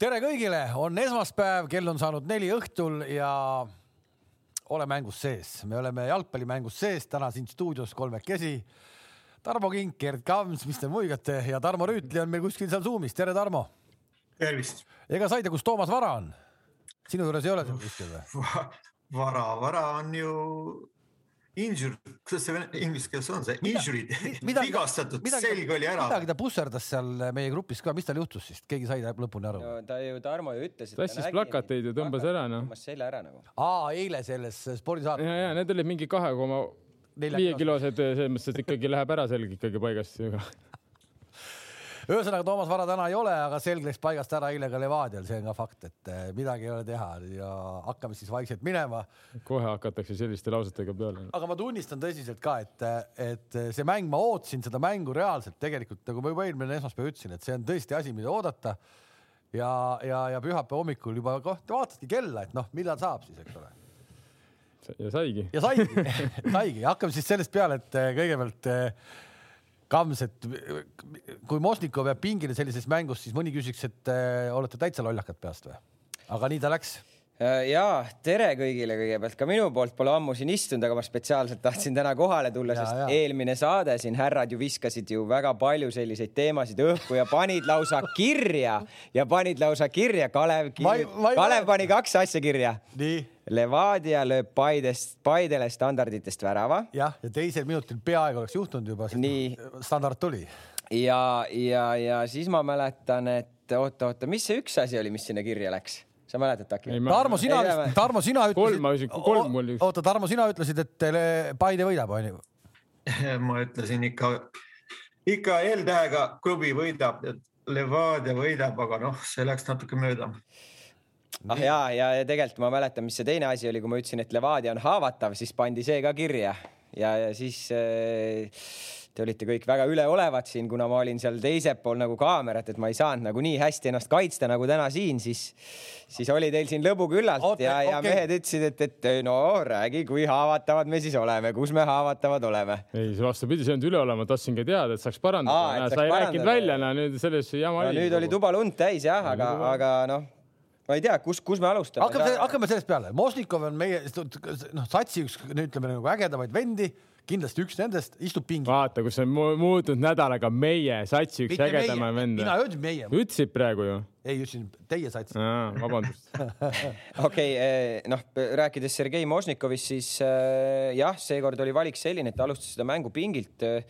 tere kõigile, on esmaspäev, kell on saanud neli õhtul ja ole mängus sees, me oleme jalgpallimängus sees, täna siin stuudios kolmekesi. Tarmo Kink, Gerd Kams, mis te muigate ja Tarmo Rüütli on meil kuskil seal Zoomis, tere Tarmo. tervist. ega sa ei tea, kus Toomas Vara on? sinu juures ei ole seal kuskil või? vara, vara on ju injured, kuidas see inglise keeles on see, injured, vigastatud, selg oli ära. midagi ta pusserdas seal meie grupis ka, mis tal juhtus siis, keegi sai lõpuni aru no,? ta ju, Tarmo ju ütles. tassis plakateid ja tõmbas ära noh. tõmbas selja ära nagu. aa, eile selles spordisaates. ja, ja need olid mingi kahe koma viiekilosed, selles mõttes, et ikkagi läheb ära selg ikkagi paigast ühesõnaga Toomas Vara täna ei ole, aga selg läks paigast ära eile ka Levadial, see on ka fakt, et eh, midagi ei ole teha ja hakkame siis vaikselt minema. kohe hakatakse selliste lausetega peale. aga ma tunnistan tõsiselt ka, et, et see mäng, ma ootasin seda mängu reaalselt tegelikult nagu ma juba eelmine esmaspäev ütlesin, et see on tõesti asi, mida oodata. ja, ja, ja pühapäeva hommikul juba koht vaatasidki kella, et noh, millal saab siis, eks ole ja saigi. ja saigi saigi, hakkame siis sellest peale, et eh, kõigepealt Kams, et kui Mosnikov jääb pingile sellises mängus, siis mõni küsiks, et äh, olete täitsa lollakad peast või? aga nii ta läks äh, ja tere kõigile kõigepealt ka minu poolt pole ammu siin istunud, aga ma spetsiaalselt tahtsin täna kohale tulla, sest ja. eelmine saade siin härrad ju viskasid ju väga palju selliseid teemasid õhku ja panid lausa kirja ja panid lausa kirja Kalev, Kalev pani kaks asja kirja. nii Levadia lööb Paidest, Paidele standarditest värava. jah, ja teisel minutil peaaegu oleks juhtunud juba, standard tuli. ja, ja, ja siis ma mäletan, et oota-oota, mis see üks asi oli, mis sinna kirja läks? sa mäletad äkki? Tarmo, sina, Tarmo, sina ütlesid. kolm, ma ütlesin, kolm mul. oota, Tarmo, sina ütlesid, et Paide võidab, onju. ma ütlesin ikka, ikka L-tähega klubi võidab, Levadia võidab, aga noh, see läks natuke mööda ah ja, ja, tegelikult ma mäletan, mis see teine asi oli, kui ma ütlesin, et Levadia on haavatav, siis pandi see ka kirja ja, ja siis äh, te olite kõik väga üleolevad siin, kuna ma olin seal teisel pool nagu kaamerat, et ma ei saanud nagu nii hästi ennast kaitsta nagu täna siin, siis, siis oli teil siin lõbu küllalt Oot, ja, ja okay. mehed ütlesid, et, et no räägi, kui haavatavad me siis oleme, kus me haavatavad oleme. ei, vastupidi, see ei olnud üleolema, tahtsingi teada, et saaks parandada. sa ei rääkinud välja, no nüüd selles jama no, oli. nüüd oli tuba lund täis jah, aga, aga noh ma ei tea, kus, kus me alustame. hakkame aga..., hakkame sellest peale. Mosnikov on meie noh, satsi üks, ütleme nagu ägedamaid vendi, kindlasti üks nendest istub pingil. vaata, kus on muutunud nädalaga meie satsi üks ägedamaid vende. mina ei öelnud meie. ütlesid praegu ju. ei, ütlesin teie sats. vabandust okei, eh, noh, rääkides Sergei Mosnikovist, siis äh, jah, seekord oli valik selline, et ta alustas seda mängu pingilt äh,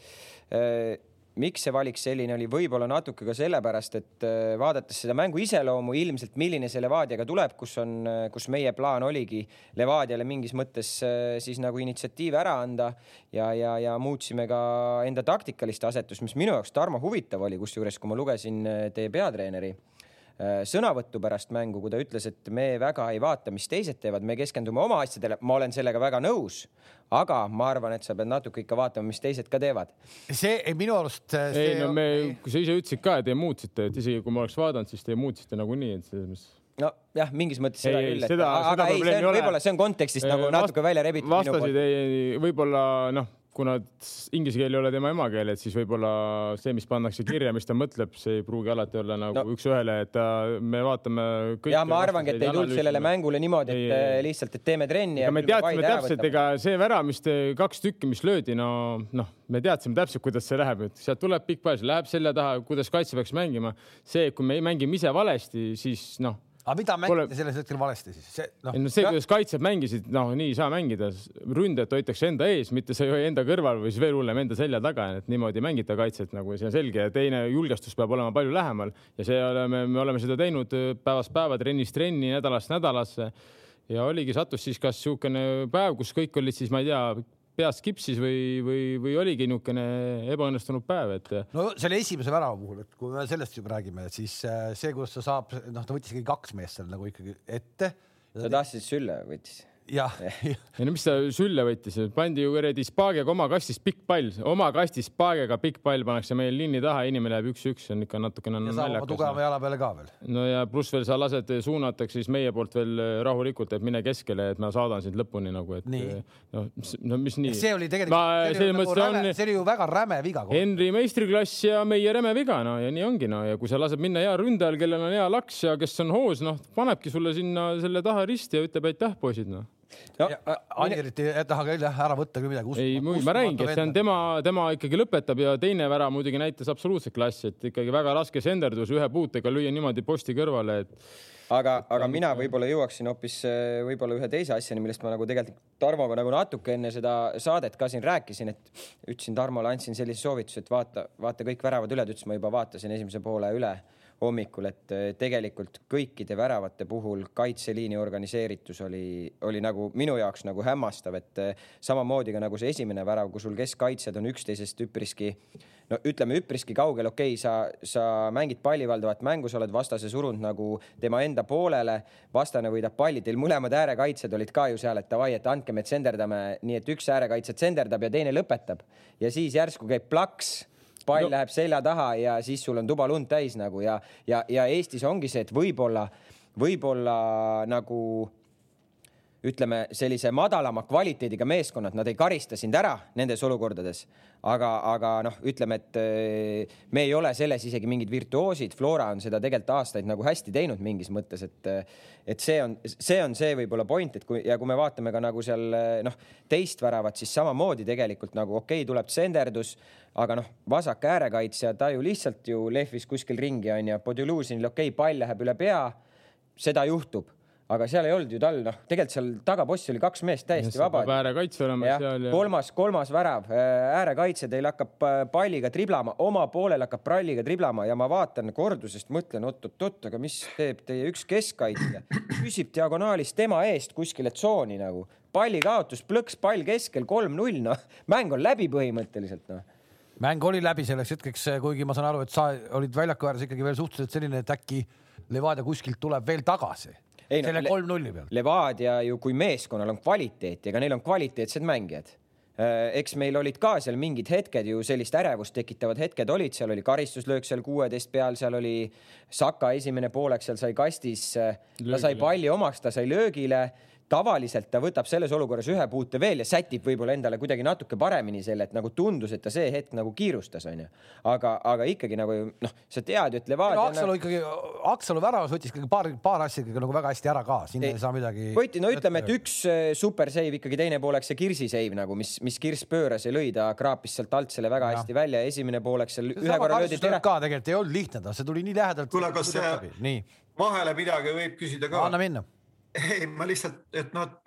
miks see valik selline oli, võib-olla natuke ka sellepärast, et äh, vaadates seda mängu iseloomu, ilmselt milline see Levadiaga tuleb, kus on, äh, kus meie plaan oligi Levadiale mingis mõttes äh, siis nagu initsiatiiv ära anda ja, ja, ja muutsime ka enda taktikalist asetust, mis minu jaoks, Tarmo, huvitav oli, kusjuures kui ma lugesin teie peatreeneri sõnavõttu pärast mängu, kui ta ütles, et me väga ei vaata, mis teised teevad, me keskendume oma asjadele, ma olen sellega väga nõus aga ma arvan, et sa pead natuke ikka vaatama, mis teised ka teevad. see minu arust. ei no me, kui sa ise ütlesid ka, et te muutsite, et isegi kui ma oleks vaadanud, siis te muutsite nagunii, et selles mõttes nojah, mingis mõttes seda ei, küll, et aga, aga ei, see on võib-olla see on kontekstist nagu natuke välja rebitud. vastasid ei, võib-olla noh kuna inglise keel ei ole tema emakeel, et siis võib-olla see, mis pannakse kirja, mis ta mõtleb, see ei pruugi alati olla nagu no. üks-ühele, et me vaatame. ja ma arvangi, et ei tulnud sellele mängule niimoodi, et ei, lihtsalt, et teeme trenni. me teadsime täpselt, ega see värav, mis te kaks tükki, mis löödi, no noh, me teadsime täpselt, kuidas see läheb, et sealt tuleb pikk paas, läheb selja taha, kuidas kaitse peaks mängima. see, kui me mängime ise valesti, siis noh aga mida mängiti Pole... selles hetkel valesti siis? see, no. no see, kuidas kaitsjad mängisid, noh, nii ei saa mängida. ründajat hoitakse enda ees, mitte sa ei hoia enda kõrval või siis veel hullem enda selja taga, et niimoodi mängita kaitset nagu see on selge ja teine julgestus peab olema palju lähemal ja see oleme, me oleme seda teinud päevast päeva, trennist trenni, nädalast nädalasse ja oligi, sattus siis kas niisugune päev, kus kõik olid siis, ma ei tea, peast kipsis või, või, või oligi niisugune ebaõnnestunud päev, et. no selle esimese värava puhul, et kui me sellest juba räägime, siis äh, see, kuidas ta saab, noh, ta võttis ikkagi kaks meest seal nagu ikkagi ette. ta tahtis sülle, võttis jah, ei no mis ta sülle võttis, pandi ju kuradi Spaagega oma kastist pikk pall, oma kastist Spaagega pikk pall pannakse meil linni taha, inimene jääb üks-üks, see on ikka natukene ja saab oma tugeva naljakas. jala peale ka veel. no ja pluss veel sa lased, suunatakse siis meie poolt veel rahulikult, et mine keskele, et ma saadan sind lõpuni nagu, et Nii. no, no mis nii. see oli tegelikult, see, nagu on- see oli ju väga räme viga. Henri meistriklass ja meie räme viga, no ja nii ongi, no ja kui sa lased minna hea ründajal, kellel on hea laks ja kes on hoos, noh, panebki sulle sinna selle taha risti ja ütleb aitäh, poisid, noh. No, Anirit ei taha küll jah ära võtta küll midagi. ei, ma räägingi, et see on tema, tema ikkagi lõpetab ja teine värav muidugi näitas absoluutset klassi, et ikkagi väga raske senderdus ühe puutega lüüa niimoodi posti kõrvale, et aga, aga mina võib-olla jõuaksin hoopis äh, võib-olla ühe teise asjani, millest ma nagu tegelikult Tarmoga nagu natuke enne seda saadet ka siin rääkisin, et ütlesin Tarmole, andsin sellise soovituse, et vaata, vaata kõik väravad üle, ta ütles, ma juba vaatasin esimese poole üle hommikul, et äh, tegelikult kõikide väravate puhul kaitseliini organiseeritus oli, oli nagu minu jaoks nagu hämmastav, et äh, samamoodi ka nagu see esimene värav, kui sul keskkaitsjad on üksteisest üpriski no ütleme üpriski kaugel, okei okay,, sa, sa mängid pallivaldavat mängu, sa oled vastase surunud nagu tema enda poolele, vastane võidab palli, teil mõlemad äärekaitsjad olid ka ju seal, et davai, et andke, me tsenderdame, nii et üks äärekaitsja tsenderdab ja teine lõpetab. Ja siis järsku käib plaks pall no. läheb selja taha ja siis sul on tuba lund täis nagu ja, ja, ja Eestis ongi see, et võib-olla, võib-olla nagu ütleme sellise madalama kvaliteediga meeskonnad, nad ei karista sind ära nendes olukordades, aga, aga noh, ütleme, et eh, me ei ole selles isegi mingid virtuoosid, Flora on seda tegelikult aastaid nagu hästi teinud mingis mõttes, et et see on, see on see võib-olla point, et kui ja kui me vaatame ka nagu seal noh, teist väravat, siis samamoodi tegelikult nagu okei okay,, tuleb senderdus, aga noh, vasak äärekaitsja, ta ju lihtsalt ju lehvis kuskil ringi onju, Podoluzinil okei okay,, pall läheb üle pea, seda juhtub aga seal ei olnud ju tal noh, tegelikult seal tagapossi oli kaks meest täiesti vaba. äärekaitse olema jah seal, ja kolmas, kolmas värav, äärekaitse teil hakkab äh, palliga triblama, oma poolel hakkab palliga triblama ja ma vaatan kordusest, mõtlen oot-oot-oot, aga mis teeb teie üks keskkaitsja, küsib diagonaalis tema eest kuskile tsooni nagu, pallikaotus, plõks pall keskel, kolm-null, noh, mäng on läbi põhimõtteliselt noh mäng oli läbi selleks hetkeks, kuigi ma saan aru, et sa olid väljaku ääres ikkagi veel suhteliselt selline, et äkki Levadia kuskilt tuleb veel tagasi. Ei no, selle le- kolm-nulli pealt. Levadia ju kui meeskonnal on kvaliteeti, ega neil on kvaliteetsed mängijad. eks meil olid ka seal mingid hetked ju sellist ärevust tekitavad hetked olid, seal oli karistuslöök seal kuueteist peal, seal oli Saka esimene poolek, seal sai kastis, ta sai palli omaks, ta sai löögile tavaliselt ta võtab selles olukorras ühe puute veel ja sätib võib-olla endale kuidagi natuke paremini selle, et nagu tundus, et ta see hetk nagu kiirustas, onju. aga, aga ikkagi nagu noh, sa tead ju, et no Levadia Aksalu ikkagi, Aksalu väravas võttis ikkagi paar, paar asja ikkagi nagu väga hästi ära ka, siin ei, Ei, saa midagi. võeti, no ütleme, et üks äh, super save ikkagi teine poolek see Kirsi save nagu, mis, mis Kirss pööras ja lõi, ta kraapis sealt alt selle väga Jah. hästi välja ja esimene poolek seal ühe korra löödi tere. ka tegelikult ei olnud lihtne, ta, see tuli nii lähedalt. Kuule, kas see- nii, vahele midagi võib küsida ka anna? minna. ei, ma lihtsalt, et noh,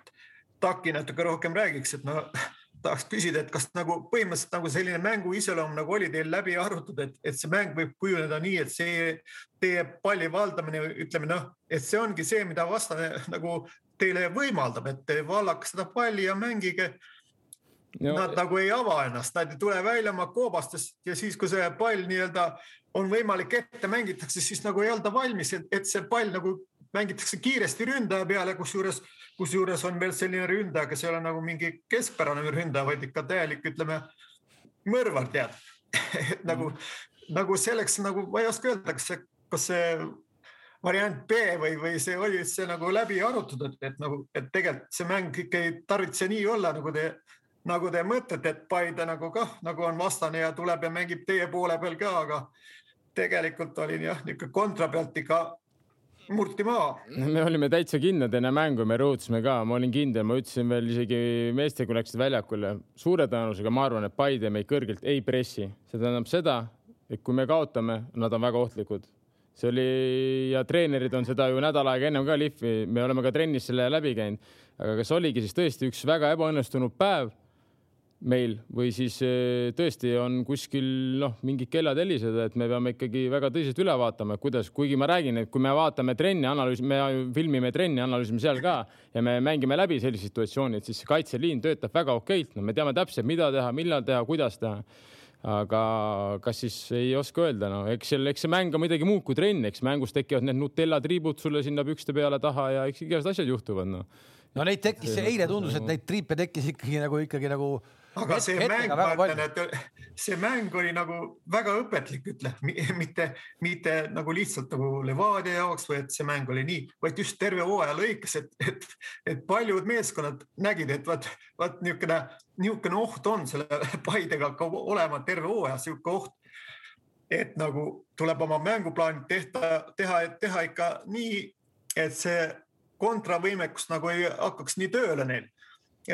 Taki natuke rohkem räägiks, et no tahaks küsida, et kas nagu põhimõtteliselt nagu selline mängu iseloom nagu oli teil läbi arvutud, et, et see mäng võib kujuneda nii, et see teie palli valdamine, ütleme noh, et see ongi see, mida vastane nagu teile võimaldab, et te vallake seda palli ja mängige. No, Nad nagu ei ava ennast, nad ei tule välja oma koobastest ja siis, kui see pall nii-öelda on võimalik ette mängitakse, siis nagu ei olda valmis, et see pall nagu mängitakse kiiresti ründaja peale, kusjuures, kusjuures on veel selline ründaja, kes ei ole nagu mingi keskpärane ründaja, vaid ikka täielik, ütleme, mõrvar tead. et nagu mm, nagu selleks nagu ma ei oska öelda, kas see, kas see variant B või, või see oli üldse nagu läbi arutatud, et, nagu, et tegelikult see mäng ikka ei tarvitse nii olla, nagu te nagu te mõtlete, et Paide nagu kah nagu on vastane ja tuleb ja mängib teie poole peal ka, aga tegelikult oli jah, niisugune kontra pealt ikka murti maha. me olime täitsa kindlad enne mängu, me rõhutasime ka, ma olin kindel, ma ütlesin veel isegi meestele, kui läksid väljakule, suure tõenäosusega ma arvan, et Paide meid kõrgelt ei pressi, see tähendab seda, et kui me kaotame, nad on väga ohtlikud. see oli ja treenerid on seda ju nädal aega ennem ka lihvi, me oleme ka trennis selle läbi käinud, aga kas oligi siis tõesti üks väga ebaõnnestunud päev meil või siis eh, tõesti on kuskil noh, mingid kellad heliseda, et me peame ikkagi väga tõsiselt üle vaatama, kuidas, kuigi ma räägin, et kui me vaatame trenni, analüüsime, me filmime trenni, analüüsime seal ka ja me mängime läbi sellised situatsioonid, siis see kaitseliin töötab väga okeilt, no me teame täpselt, mida teha, millal teha, kuidas teha aga kas siis ei oska öelda, no eks seal, eks see mäng on midagi muud kui trenn, eks mängus tekivad need Nutella triibud sulle sinna pükste peale taha ja eks igasugused asjad juhtuvad, noh. no neid tekkis, eile tundus, et neid triipe tekkis ikkagi nagu ikkagi nagu aga see mäng, ma ütlen, et see mäng oli nagu väga õpetlik, ütleb, mitte, mitte nagu lihtsalt nagu Levadia jaoks või et see mäng oli nii, vaid just terve hooaja lõikes, et, et, et paljud meeskonnad nägid, et vaat, vaat niisugune, niisugune oht on selle Paidega ka olema terve hooaja niisugune oht. et nagu tuleb oma mänguplaanid tehta, teha, teha ikka nii, et see kontravõimekus nagu ei hakkaks nii tööle neil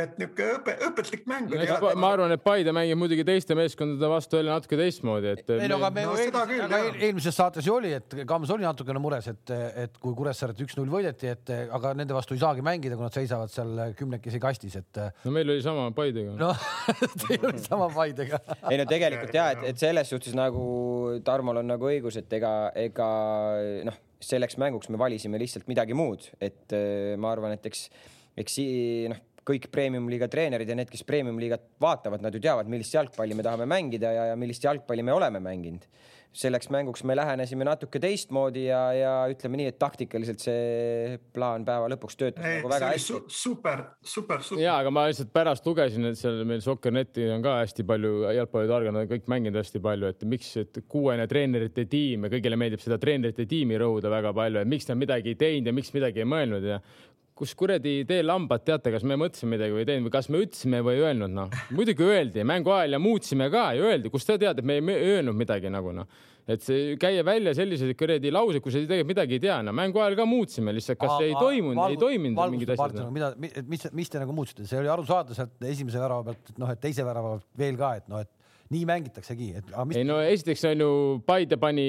et niisugune õpe, õpetlik mäng oli. ma arvan, et Paide mängib muidugi teiste meeskondade vastu jälle natuke teistmoodi, et. ei no aga me no, eelmises, aga eelmises saates ju oli, et Kams oli natukene mures, et, et kui Kuressaaret üks-null võideti, et aga nende vastu ei saagi mängida, kui nad seisavad seal kümnekesi kastis, et. no meil oli sama Paidega. noh teil oli sama Paidega ei no tegelikult ja, et, et selles suhtes nagu Tarmol on nagu õigus, et ega, ega noh, selleks mänguks me valisime lihtsalt midagi muud, et ma arvan, et eks, eks noh kõik premium-liiga treenerid ja need, kes premium-liigat vaatavad, nad ju teavad, millist jalgpalli me tahame mängida ja, ja millist jalgpalli me oleme mänginud. selleks mänguks me lähenesime natuke teistmoodi ja, ja ütleme nii, et taktikaliselt see plaan päeva lõpuks töötas Ei, nagu väga hästi. super, super, super. ja, aga ma lihtsalt pärast lugesin, et seal meil Sokkerneti on ka hästi palju jalgpallitargad, nad kõik mänginud hästi palju, et miks, et kuuene treenerite tiim ja kõigile meeldib seda treenerite tiimi rõhuda väga palju, et miks nad midagi ei teinud ja miks midagi ei mõelnud ja kus kuradi tee lambad, teate, kas me mõtlesime midagi või ei teinud või kas me ütlesime või ei öelnud, noh. muidugi öeldi mängu ajal ja muutsime ka ja öeldi, kust sa tead, et me ei öelnud midagi nagu noh. et see käia välja selliseid kuradi lauseid, kui sa tegelikult midagi ei tea, no mängu ajal ka muutsime lihtsalt, kas Aa, ei toimunud, ei toiminud mingid asjad. No. mida, mis, mis te nagu muutsite, see oli arusaadav sealt esimese värava pealt, et noh, et teise värava pealt veel ka, et noh, et nii mängitaksegi, et. Mis... ei no esiteks on ju Paide pani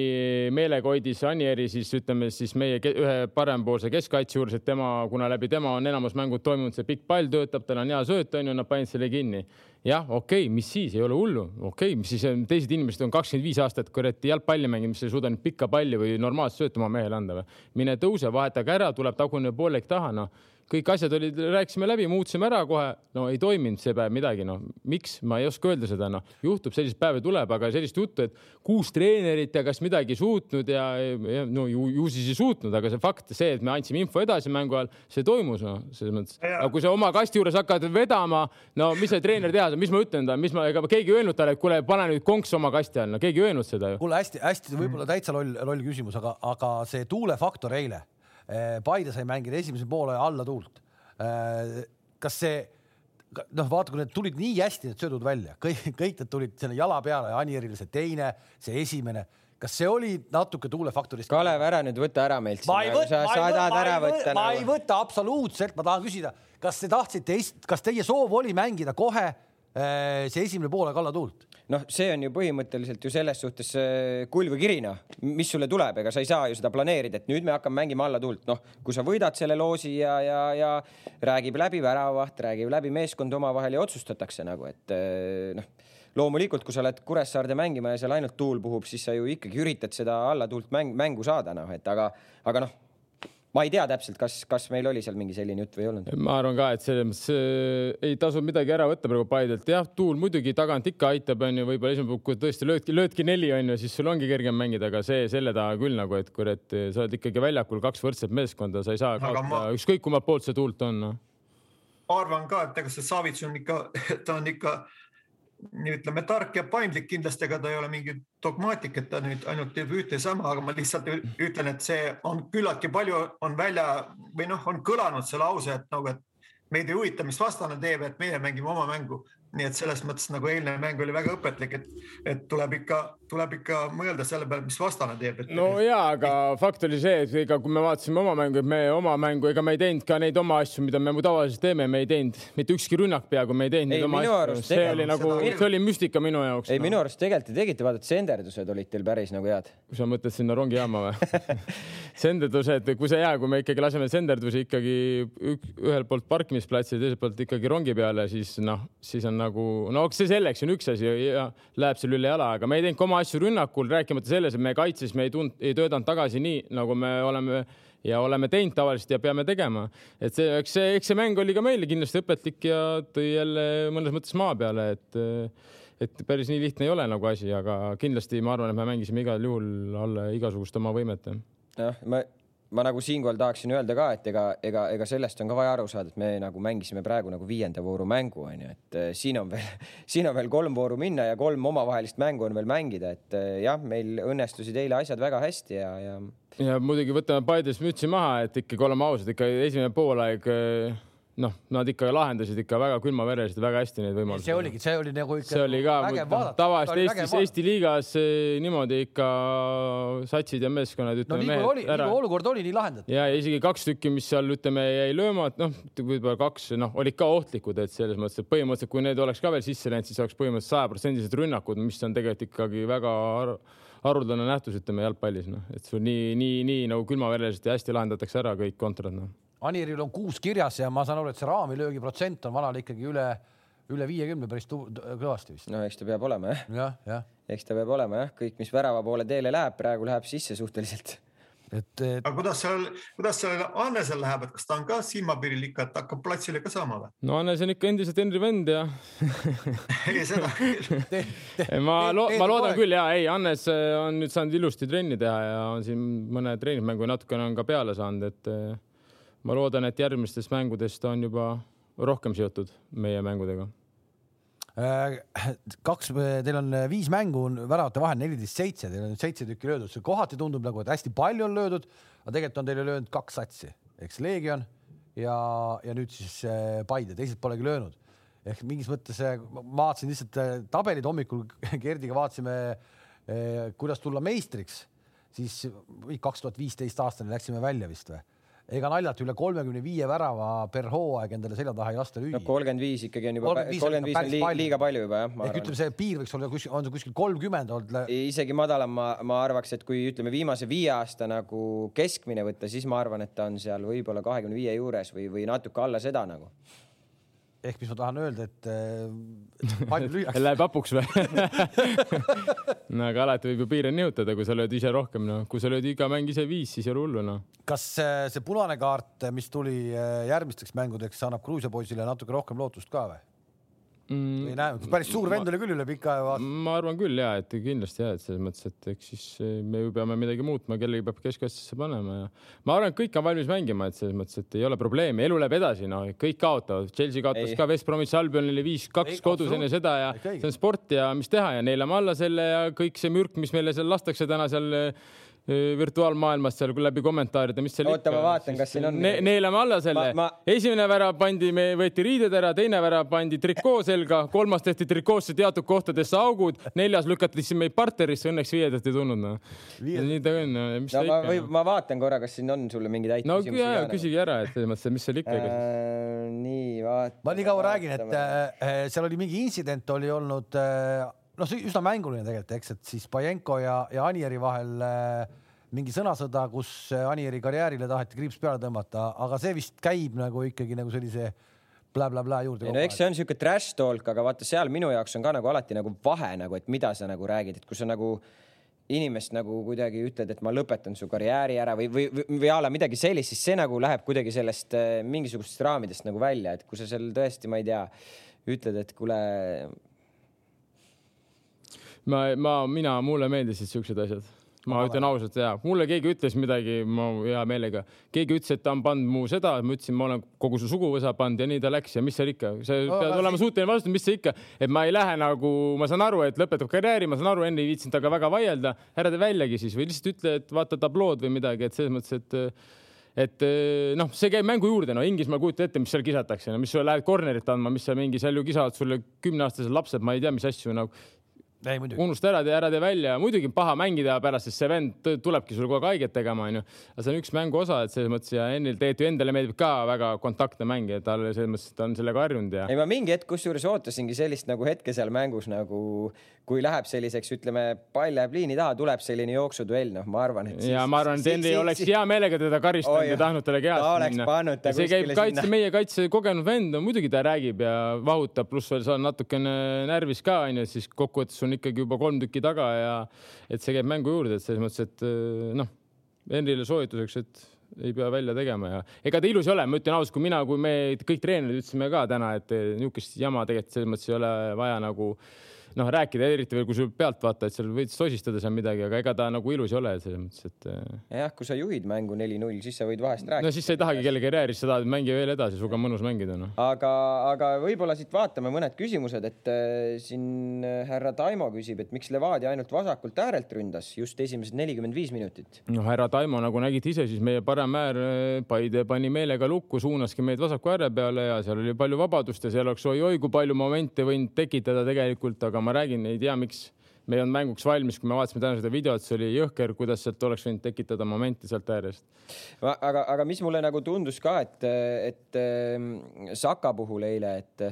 meelega hoidis Anieri siis ütleme siis meie ühe parempoolse keskkaitse juures, et tema, kuna läbi tema on enamus mängud toimunud, see pikk pall töötab, tal on hea sööt, on ju, nad panid selle kinni. Jah, okei okay,, mis siis, ei ole hullu, okei okay,, mis siis teised inimesed on kakskümmend viis aastat kuradi jalgpalli mänginud, mis ei suuda nüüd pikka palli või normaalset söötu oma mehele anda või? mine tõuse, vahetage ära, tuleb tagune poolek taha, noh. Kõik asjad olid, rääkisime läbi, muutsime ära kohe, no ei toiminud see päev midagi, noh, miks, ma ei oska öelda seda, noh, juhtub, selliseid päevi tuleb, aga sellist juttu, et kuus treenerit ja kas midagi suutnud ja, ja no ju, ju siis ei suutnud, aga see fakt, see, et me andsime info edasi mängu ajal, see toimus, noh, selles mõttes. aga kui sa oma kasti juures hakkad vedama, no mis see treener teha saab, mis ma ütlen talle, mis ma, ega keegi ei öelnud talle, et kuule, pane nüüd konks oma kasti all, no keegi ei öelnud seda ju. kuule, hästi-hästi võib-olla täitsa loll, loll küsimus, aga, aga see tuulefaktor eile Eh, Paide sai mängida esimese poole alla tuult. Eh, kas see, noh, vaata, kui need tulid nii hästi, need söödud välja, kõik, kõik need tulid selle jala peale, Anierile see teine, see esimene kas see oli natuke tuulefaktorist? Kalev, ära nüüd võta ära meilt. ma ei võta, ma, ei võta, ma, võtta, ma nagu. ei võta absoluutselt, ma tahan küsida, kas te tahtsite, kas teie soov oli mängida kohe see esimene poole kalla tuult? noh, see on ju põhimõtteliselt ju selles suhtes kull või kirina, mis sulle tuleb, ega sa ei saa ju seda planeerida, et nüüd me hakkame mängima alla tuult, noh, kui sa võidad selle loosi ja, ja, ja räägib läbi väravaht, räägib läbi meeskond omavahel ja otsustatakse nagu, et noh loomulikult, kui sa oled Kuressaarde mängima ja seal ainult tuul puhub, siis sa ju ikkagi üritad seda alla tuult mäng, mängu saada, noh, et aga, aga noh ma ei tea täpselt, kas, kas meil oli seal mingi selline jutt või ei olnud. ma arvan ka, et selles mõttes äh, ei tasu midagi ära võtta praegu Paidelt. jah, tuul muidugi tagant ikka aitab, onju, võib-olla esimene puhk, kui tõesti löödki, löödki neli, onju, siis sul ongi kergem mängida, aga see selle taga küll nagu, et kurat, sa oled ikkagi väljakul kaks võrdset meeskonda, sa ei saa kaotada ma... ükskõik kummalt poolt see tuult on no.. arvan ka, et ega see Savits on ikka, ta on ikka ütleme tark ja paindlik kindlasti, ega ta ei ole mingi dogmaatik, et ta nüüd ainult teeb ühte sama, aga ma lihtsalt ütlen, et see on küllaltki palju on välja või noh, on kõlanud see lause, et nagu, et meid ei huvita, mis vastane teeb, et meie mängime oma mängu nii et selles mõttes nagu eilne mäng oli väga õpetlik, et, et tuleb ikka, tuleb ikka mõelda selle peale, mis vastane teeb et.... no ja, aga fakt oli see, et ega kui me vaatasime oma mängu, et me oma mängu, ega me ei teinud ka neid oma asju, mida me tavaliselt teeme, me ei teinud mitte ükski rünnak peaaegu me ei teinud ei, neid oma asju. see oli nagu, see oli müstika minu jaoks. ei no., minu arust tegelikult te tegite, vaata, senderdused olid teil päris nagu head. kui sa mõtled sinna rongijaama või senderdused, kui see hea, kui me ikkagi laseme senderdusi ikkagi ühelt poolt parkimisplatsi, teiselt poolt ikkagi rongi peale, siis noh, siis on nagu, no see selleks on üks asi ja läheb seal üle jala, aga me ei teinud ka oma asju rünnakul, rääkimata selles, et me kaitses, me ei tund-, ei töötanud tagasi nii, nagu me oleme ja oleme teinud tavaliselt ja peame tegema. et see, eks see, eks see mäng oli ka meile kindlasti õpetlik ja tõi jälle mõnes mõttes maa peale, et et päris nii lihtne ei ole nagu asi, aga kindlasti ma arvan, et me mängisime igal juhul alla igasuguste oma võimete. jah, ma ma nagu siinkohal tahaksin öelda ka, et ega, ega, ega sellest on ka vaja aru saada, et me nagu mängisime praegu nagu viienda vooru mängu onju, et äh, siin on veel, siin on veel kolm vooru minna ja kolm omavahelist mängu on veel mängida, et äh, jah, meil õnnestusid eile asjad väga hästi ja, ja. ja muidugi võtame Paides mütsi maha, et ikkagi oleme ausad, ikka esimene poolaeg äh noh, nad ikka lahendasid ikka väga külmavereliselt väga hästi neid võimalusi. see oligi, see oli nagu ikka. see oli ka noh, tavaliselt Eestis, Eesti liigas niimoodi ikka satsid ja meeskonnad, ütleme no, mehed oli, ära. olukord oli nii lahendatud. ja isegi kaks tükki, mis seal ütleme jäi löömata, noh, võib-olla kaks, noh, olid ka ohtlikud, et selles mõttes, et põhimõtteliselt, kui need oleks ka veel sisse läinud, siis oleks põhimõtteliselt sajaprotsendilised rünnakud, mis on tegelikult ikkagi väga haruldane nähtus, ütleme jalgpallis, noh, et sul nii, nii, nii nagu külmavereliselt ja hästi lahendatakse ära kõik kontrad, noh Aniril on kuus kirjas ja ma saan aru, et see raamilöögi protsent on vanal ikkagi üle, üle viiekümne päris kõvasti vist. no eks ta peab olema jah. jah, jah. eks ta peab olema jah, kõik, mis värava poole teele läheb, praegu läheb sisse suhteliselt et, et.... aga kuidas seal, kuidas seal Annesel läheb, et kas ta on ka silmapiiril ikka, et hakkab platsile ka saama või? no Annes on ikka endiselt Henri vend ja ei, seda küll ma lo-, ma loodan küll ja ei, Annes äh, on nüüd saanud ilusti trenni teha ja on siin mõne treeningmängu natukene on ka peale saanud, et äh, ma loodan, et järgmistest mängudest on juba rohkem seotud meie mängudega. Äh, kaks, teil on viis mängu väravate vahel neliteist, seitse, teil on seitse tükki löödud, see kohati tundub nagu, et hästi palju on löödud, aga tegelikult on teile löönud kaks satsi, eks Leegion ja, ja nüüd siis äh, Paide, teised polegi löönud. ehk mingis mõttes äh, ma vaatasin lihtsalt tabelid hommikul Gerdiga vaatasime, kuidas tulla meistriks, siis kaks tuhat viisteist aastani läksime välja vist või ega naljalt üle kolmekümne viie värava per hooaeg endale selja taha ei lasta lüüa. no kolmkümmend viis ikkagi on juba, kolmkümmend viis on liiga, liiga palju juba jah. ehk ütleme, see piir võiks olla kuskil, on see kuskil kolmkümmend olnud. isegi madalam, ma, ma arvaks, et kui ütleme viimase viie aasta nagu keskmine võtta, siis ma arvan, et ta on seal võib-olla kahekümne viie juures või, või natuke alla seda nagu ehk mis ma tahan öelda, et äh, palju lüüakse Läheb hapuks või no aga alati võib ju piire nihutada, kui sa lööd ise rohkem, noh, kui sa lööd iga mäng ise viis, siis ei ole hullu, noh. kas äh, see punane kaart, mis tuli äh, järgmisteks mängudeks, annab Gruusia poisile natuke rohkem lootust ka või? Mm,. ei näe, päris suur vend oli küll üle pika aja. ma arvan küll ja, et kindlasti ja, et selles mõttes, et eks siis eh, me ju peame midagi muutma, kellegi peab keskasjasse panema ja ma arvan, et kõik on valmis mängima, et selles mõttes, et ei ole probleemi, elu läheb edasi, no kõik kaotavad. Chelsea kaotas ei. ka West Bromwich Albionile viis-kaks kodus enne seda ja see on sport ja mis teha ja neelame alla selle ja kõik see mürk, mis meile seal lastakse täna seal virtuaalmaailmas seal läbi kommentaaride, mis seal oota, ma vaatan, kas siin on ne. neelame alla selle. Ma... esimene värav pandi, me võeti riided ära, teine värav pandi trikoo selga, kolmas tehti trikoosse teatud kohtadesse augud, neljas lükati siis meid parterisse, õnneks viiendat ei tulnud no.. nii ta on no,. no, ma, või, ma vaatan korra, kas siin on sulle mingeid häid no, küsimusi. no jaa, küsige ära, et selles mõttes, mis seal ikka äh,. nii, vaata. ma nii kaua räägin, et äh, seal oli mingi intsident oli olnud äh, noh, see üsna mänguline tegelikult, eks, et siis Pajenko ja, ja Anieri vahel äh, mingi sõnasõda, kus äh, Anieri karjäärile taheti kriips peale tõmmata, aga see vist käib nagu ikkagi nagu sellise blä-blä-blä juurde. no eks see on niisugune trash talk, aga vaata seal minu jaoks on ka nagu alati nagu vahe nagu, et mida sa nagu räägid, et kui sa nagu inimest nagu kuidagi ütled, et ma lõpetan su karjääri ära või, või, või, või a la midagi sellist, siis see nagu läheb kuidagi sellest äh, mingisugustest raamidest nagu välja, et kui sa seal tõesti, ma ei tea, ütled, et kuule ma, ma, mina, mulle meeldisid siuksed asjad. Ma Vale. ütlen ausalt ja mulle keegi ütles midagi, ma hea meelega, keegi ütles, et ta on pannud mu seda, ma ütlesin, ma olen kogu su suguvõsa pannud ja nii ta läks ja mis seal ikka, sa no, pead olema suuteline vastama, mis see ikka, et ma ei lähe nagu, ma saan aru, et lõpetab karjääri, ma saan aru, enne ei viitsinud temaga väga vaielda, ära tee väljagi siis või lihtsalt ütle, et vaata tablood või midagi, et selles mõttes, et et noh, see käib mängu juurde, no Inglismaal kujuta ette, mis seal kisatakse, no mis sa lähed corner'it andma, mis seal mingi, seal ju kisavad sulle kümneaastased lapsed, ma ei tea, mis asju nagu unusta ära, tee ära, tee välja, muidugi paha mängida pärast, sest see vend tulebki sul kogu aeg haiget tegema, onju. aga see on üks mängu osa, et selles mõttes ja Ennil tegelikult ju endale meeldib ka väga kontaktne mäng ja tal selles mõttes, ta on sellega harjunud ja. ei, ma mingi hetk kusjuures ootasingi sellist nagu hetke seal mängus nagu, kui läheb selliseks, ütleme, pall läheb liini taha, tuleb selline jooksuduell, noh, ma arvan, et siis,. ja ma arvan, et Henri oleks hea meelega teda karistanud ja tahtnud talle käest minna. see käib kaitse, meie kaitse kogenud vend, no muidugi ta räägib ja vahutab, pluss veel sa oled natukene närvis ka onju, siis kokkuvõttes on ikkagi juba kolm tükki taga ja et see käib mängu juurde, et selles mõttes, et eh, noh, Henrile soovituseks, et ei pea välja tegema ja ega ta ilus ei ole, ma ütlen ausalt, kui mina, kui me kõik treenerid ütlesime ka täna, et niisugust jama tegelikult selles mõttes ei ole vaja nagu noh, rääkida, eriti veel kui sa pealtvaata, et seal võid sosistada seal midagi, aga ega ta nagu ilus ei ole selles mõttes, et. jah, kui sa juhid mängu neli-null, siis sa võid vahest rääkida. no siis sa ei tahagi kellegi karjääris, sa tahad mängida veel edasi, sinuga on mõnus mängida noh. aga, aga võib-olla siit vaatame mõned küsimused, et äh, siin härra Taimo küsib, et miks Levadia ainult vasakult äärelt ründas just esimesed nelikümmend viis minutit. noh, härra Taimo, nagu nägite ise, siis meie parem äär Paide pani meelega lukku, suunaski meid vasaku ääre peale ja seal oli palju vabadust ja seal oleks oi-oi kui palju momente võinud tekitada tegelikult, aga ma räägin, ei tea, miks me ei olnud mänguks valmis, kui me vaatasime täna seda videot, see oli jõhker, kuidas sealt oleks võinud tekitada momenti sealt äärest. aga, aga mis mulle nagu tundus ka, et, et ehm, Saka puhul eile, et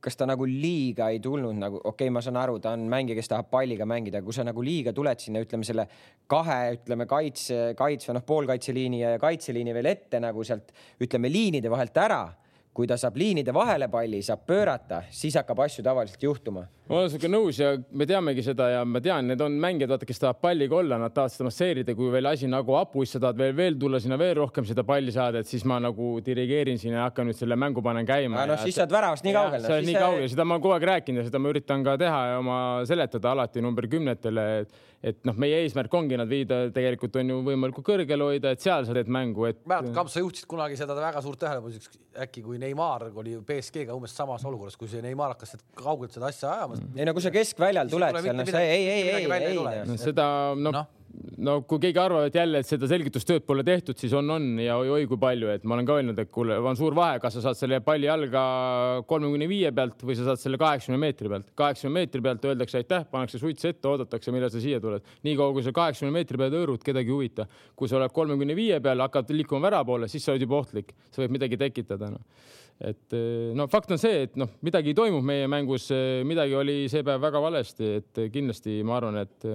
kas ta nagu liiga ei tulnud nagu, okei okay,, ma saan aru, ta on mängija, kes tahab palliga mängida, kui sa nagu liiga tuled sinna, ütleme selle kahe, ütleme kaitse, kaitsva, noh, poolkaitseliini ja kaitseliini veel ette nagu sealt, ütleme liinide vahelt ära kui ta saab liinide vahele palli, saab pöörata, siis hakkab asju tavaliselt juhtuma. ma olen sinuga nõus ja me teamegi seda ja ma tean, need on mängijad, vaata, kes tahavad palliga olla, nad tahavad seda masseerida, kui veel asi nagu hapus, sa tahad veel, veel tulla sinna veel rohkem seda palli saada, et siis ma nagu dirigeerin siin ja hakkan nüüd selle mängu panen käima. no siis sa oled väravast nii kaugel. sa oled nii kaugel, seda ma olen kogu aeg rääkinud ja seda ma üritan ka teha ja oma seletada alati number kümnetele, et et noh, meie eesmärk ongi nad viida tegelikult on ju võimalikult kõrgele hoida, et seal sa teed mängu, et. mäletad, Kamp, sa juhtisid kunagi seda väga suurt tähelepanu, äkki kui Neimar oli BSG-ga umbes samas olukorras, kui see Neimar hakkas kaugelt seda asja ajama. ei no kui sa keskväljal tuled seal, noh, see ei, ei, ei, ei, ei. seda noh no no kui keegi arvab, et jälle, et seda selgitustööd pole tehtud, siis on, on ja oi-oi kui palju, et ma olen ka öelnud, et kuule, on suur vahe, kas sa saad selle palli jalga kolmekümne viie pealt või sa saad selle kaheksakümne meetri pealt. kaheksakümne meetri pealt öeldakse aitäh, pannakse suits ette, oodatakse, millal sa siia tuled. niikaua kui sa kaheksakümne meetri peal hõõrud, kedagi ei huvita. kui sa oled kolmekümne viie peal, hakkad liikuma värava poole, siis sa oled juba ohtlik, sa võid midagi tekitada no et no fakt on see, et noh, midagi toimub meie mängus, midagi oli see päev väga valesti, et kindlasti ma arvan, et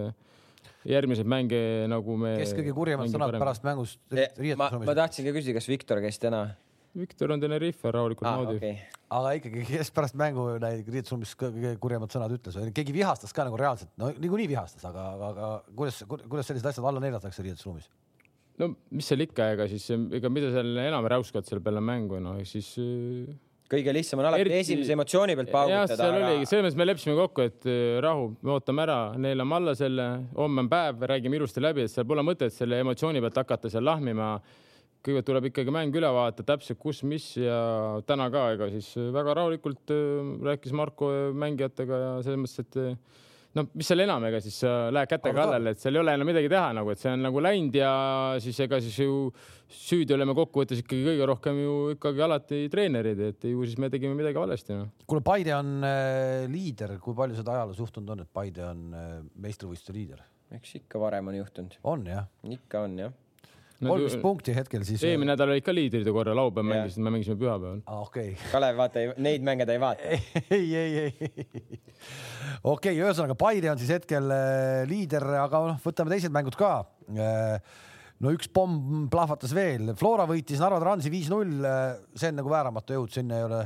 järgmiseid mänge nagu me. kes kõige kurjemad sõnad pärast mängust riietusruumis? ma tahtsin ka küsida, kas Viktor käis täna? Viktor on Tenerife rahulikult ah, naudib okay.. aga ikkagi, kes pärast mängu riietusruumis kõige kurjemad sõnad ütles või keegi vihastas ka nagu reaalselt, no niikuinii vihastas, aga, aga, kuidas, kuidas sellised asjad alla neljatakse riietusruumis? no mis seal ikka, ega siis ega mida seal enam räuskad seal peale mängu, no siis kõige lihtsam on alati Eriti... esimese emotsiooni pealt paugutada. seal aga... oligi, selles mõttes me leppisime kokku, et äh, rahu, me ootame ära, neelame alla selle, homme on päev, räägime ilusti läbi, et seal pole mõtet selle emotsiooni pealt hakata seal lahmima. kõigepealt tuleb ikkagi mäng üle vaadata täpselt, kus, mis ja täna ka, ega siis väga rahulikult äh, rääkis Marko mängijatega ja selles mõttes, et no mis seal enam, ega siis sa lähed käte kallale, et seal ei ole enam midagi teha nagu, et see on nagu läinud ja siis ega siis ju süüdi oleme kokkuvõttes ikkagi kõige rohkem ju ikkagi alati treenerid, et ju siis me tegime midagi valesti no.. kuule, Paide on äh, liider, kui palju seda ajaloos juhtunud on, et Paide on äh, meistrivõistluste liider? eks ikka varem on juhtunud. on jah? ikka on jah kolmteist punkti hetkel siis. eelmine nädal olid ka liidride korra, laupäev mängisid, me mängisime pühapäeval ah,. okei okay.. Kalev, vaata, neid mänge ta ei vaata. ei, ei, ei. okei okay,, ühesõnaga Paide on siis hetkel äh, liider, aga noh, võtame teised mängud ka. Äh, no üks pomm plahvatas veel, Flora võitis Narva Transi viis-null, äh, see on nagu vääramatu jõud, sinna ei ole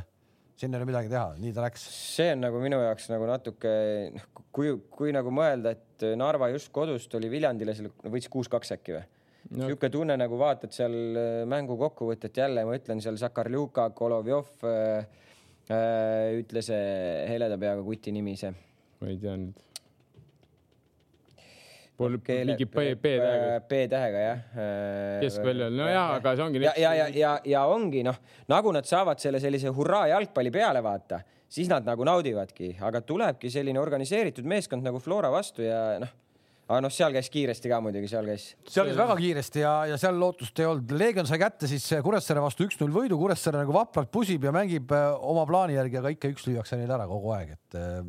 sinna ei ole midagi teha, nii ta läks. see on nagu minu jaoks nagu natuke, noh, kui, kui nagu mõelda, et Narva just kodust oli Viljandile võitis kuus-kaks äkki või? No.. niisugune tunne nagu vaatad seal äh, mängu kokkuvõtet jälle, ma ütlen seal Sakarljuka, Golovjov äh,, äh, ütle see heleda peaga kuti nimi see. ma ei tea nüüd. Pole mingi B-tähega. B-tähega jah. Äh, keskväljal, no jaa, aga see ongi. ja, ja, ja, ja, ja ongi noh, nagu nad saavad selle sellise hurraa jalgpalli peale vaata, siis nad nagu naudivadki, aga tulebki selline organiseeritud meeskond nagu Flora vastu ja noh aga noh, seal käis kiiresti ka muidugi, seal käis. seal käis väga kiiresti ja, ja seal lootust ei olnud. Leegion sai kätte siis Kuressaare vastu üks-null võidu, Kuressaare nagu vapralt pusib ja mängib äh, oma plaani järgi, aga ikka üks lüüakse neil ära kogu aeg, et äh,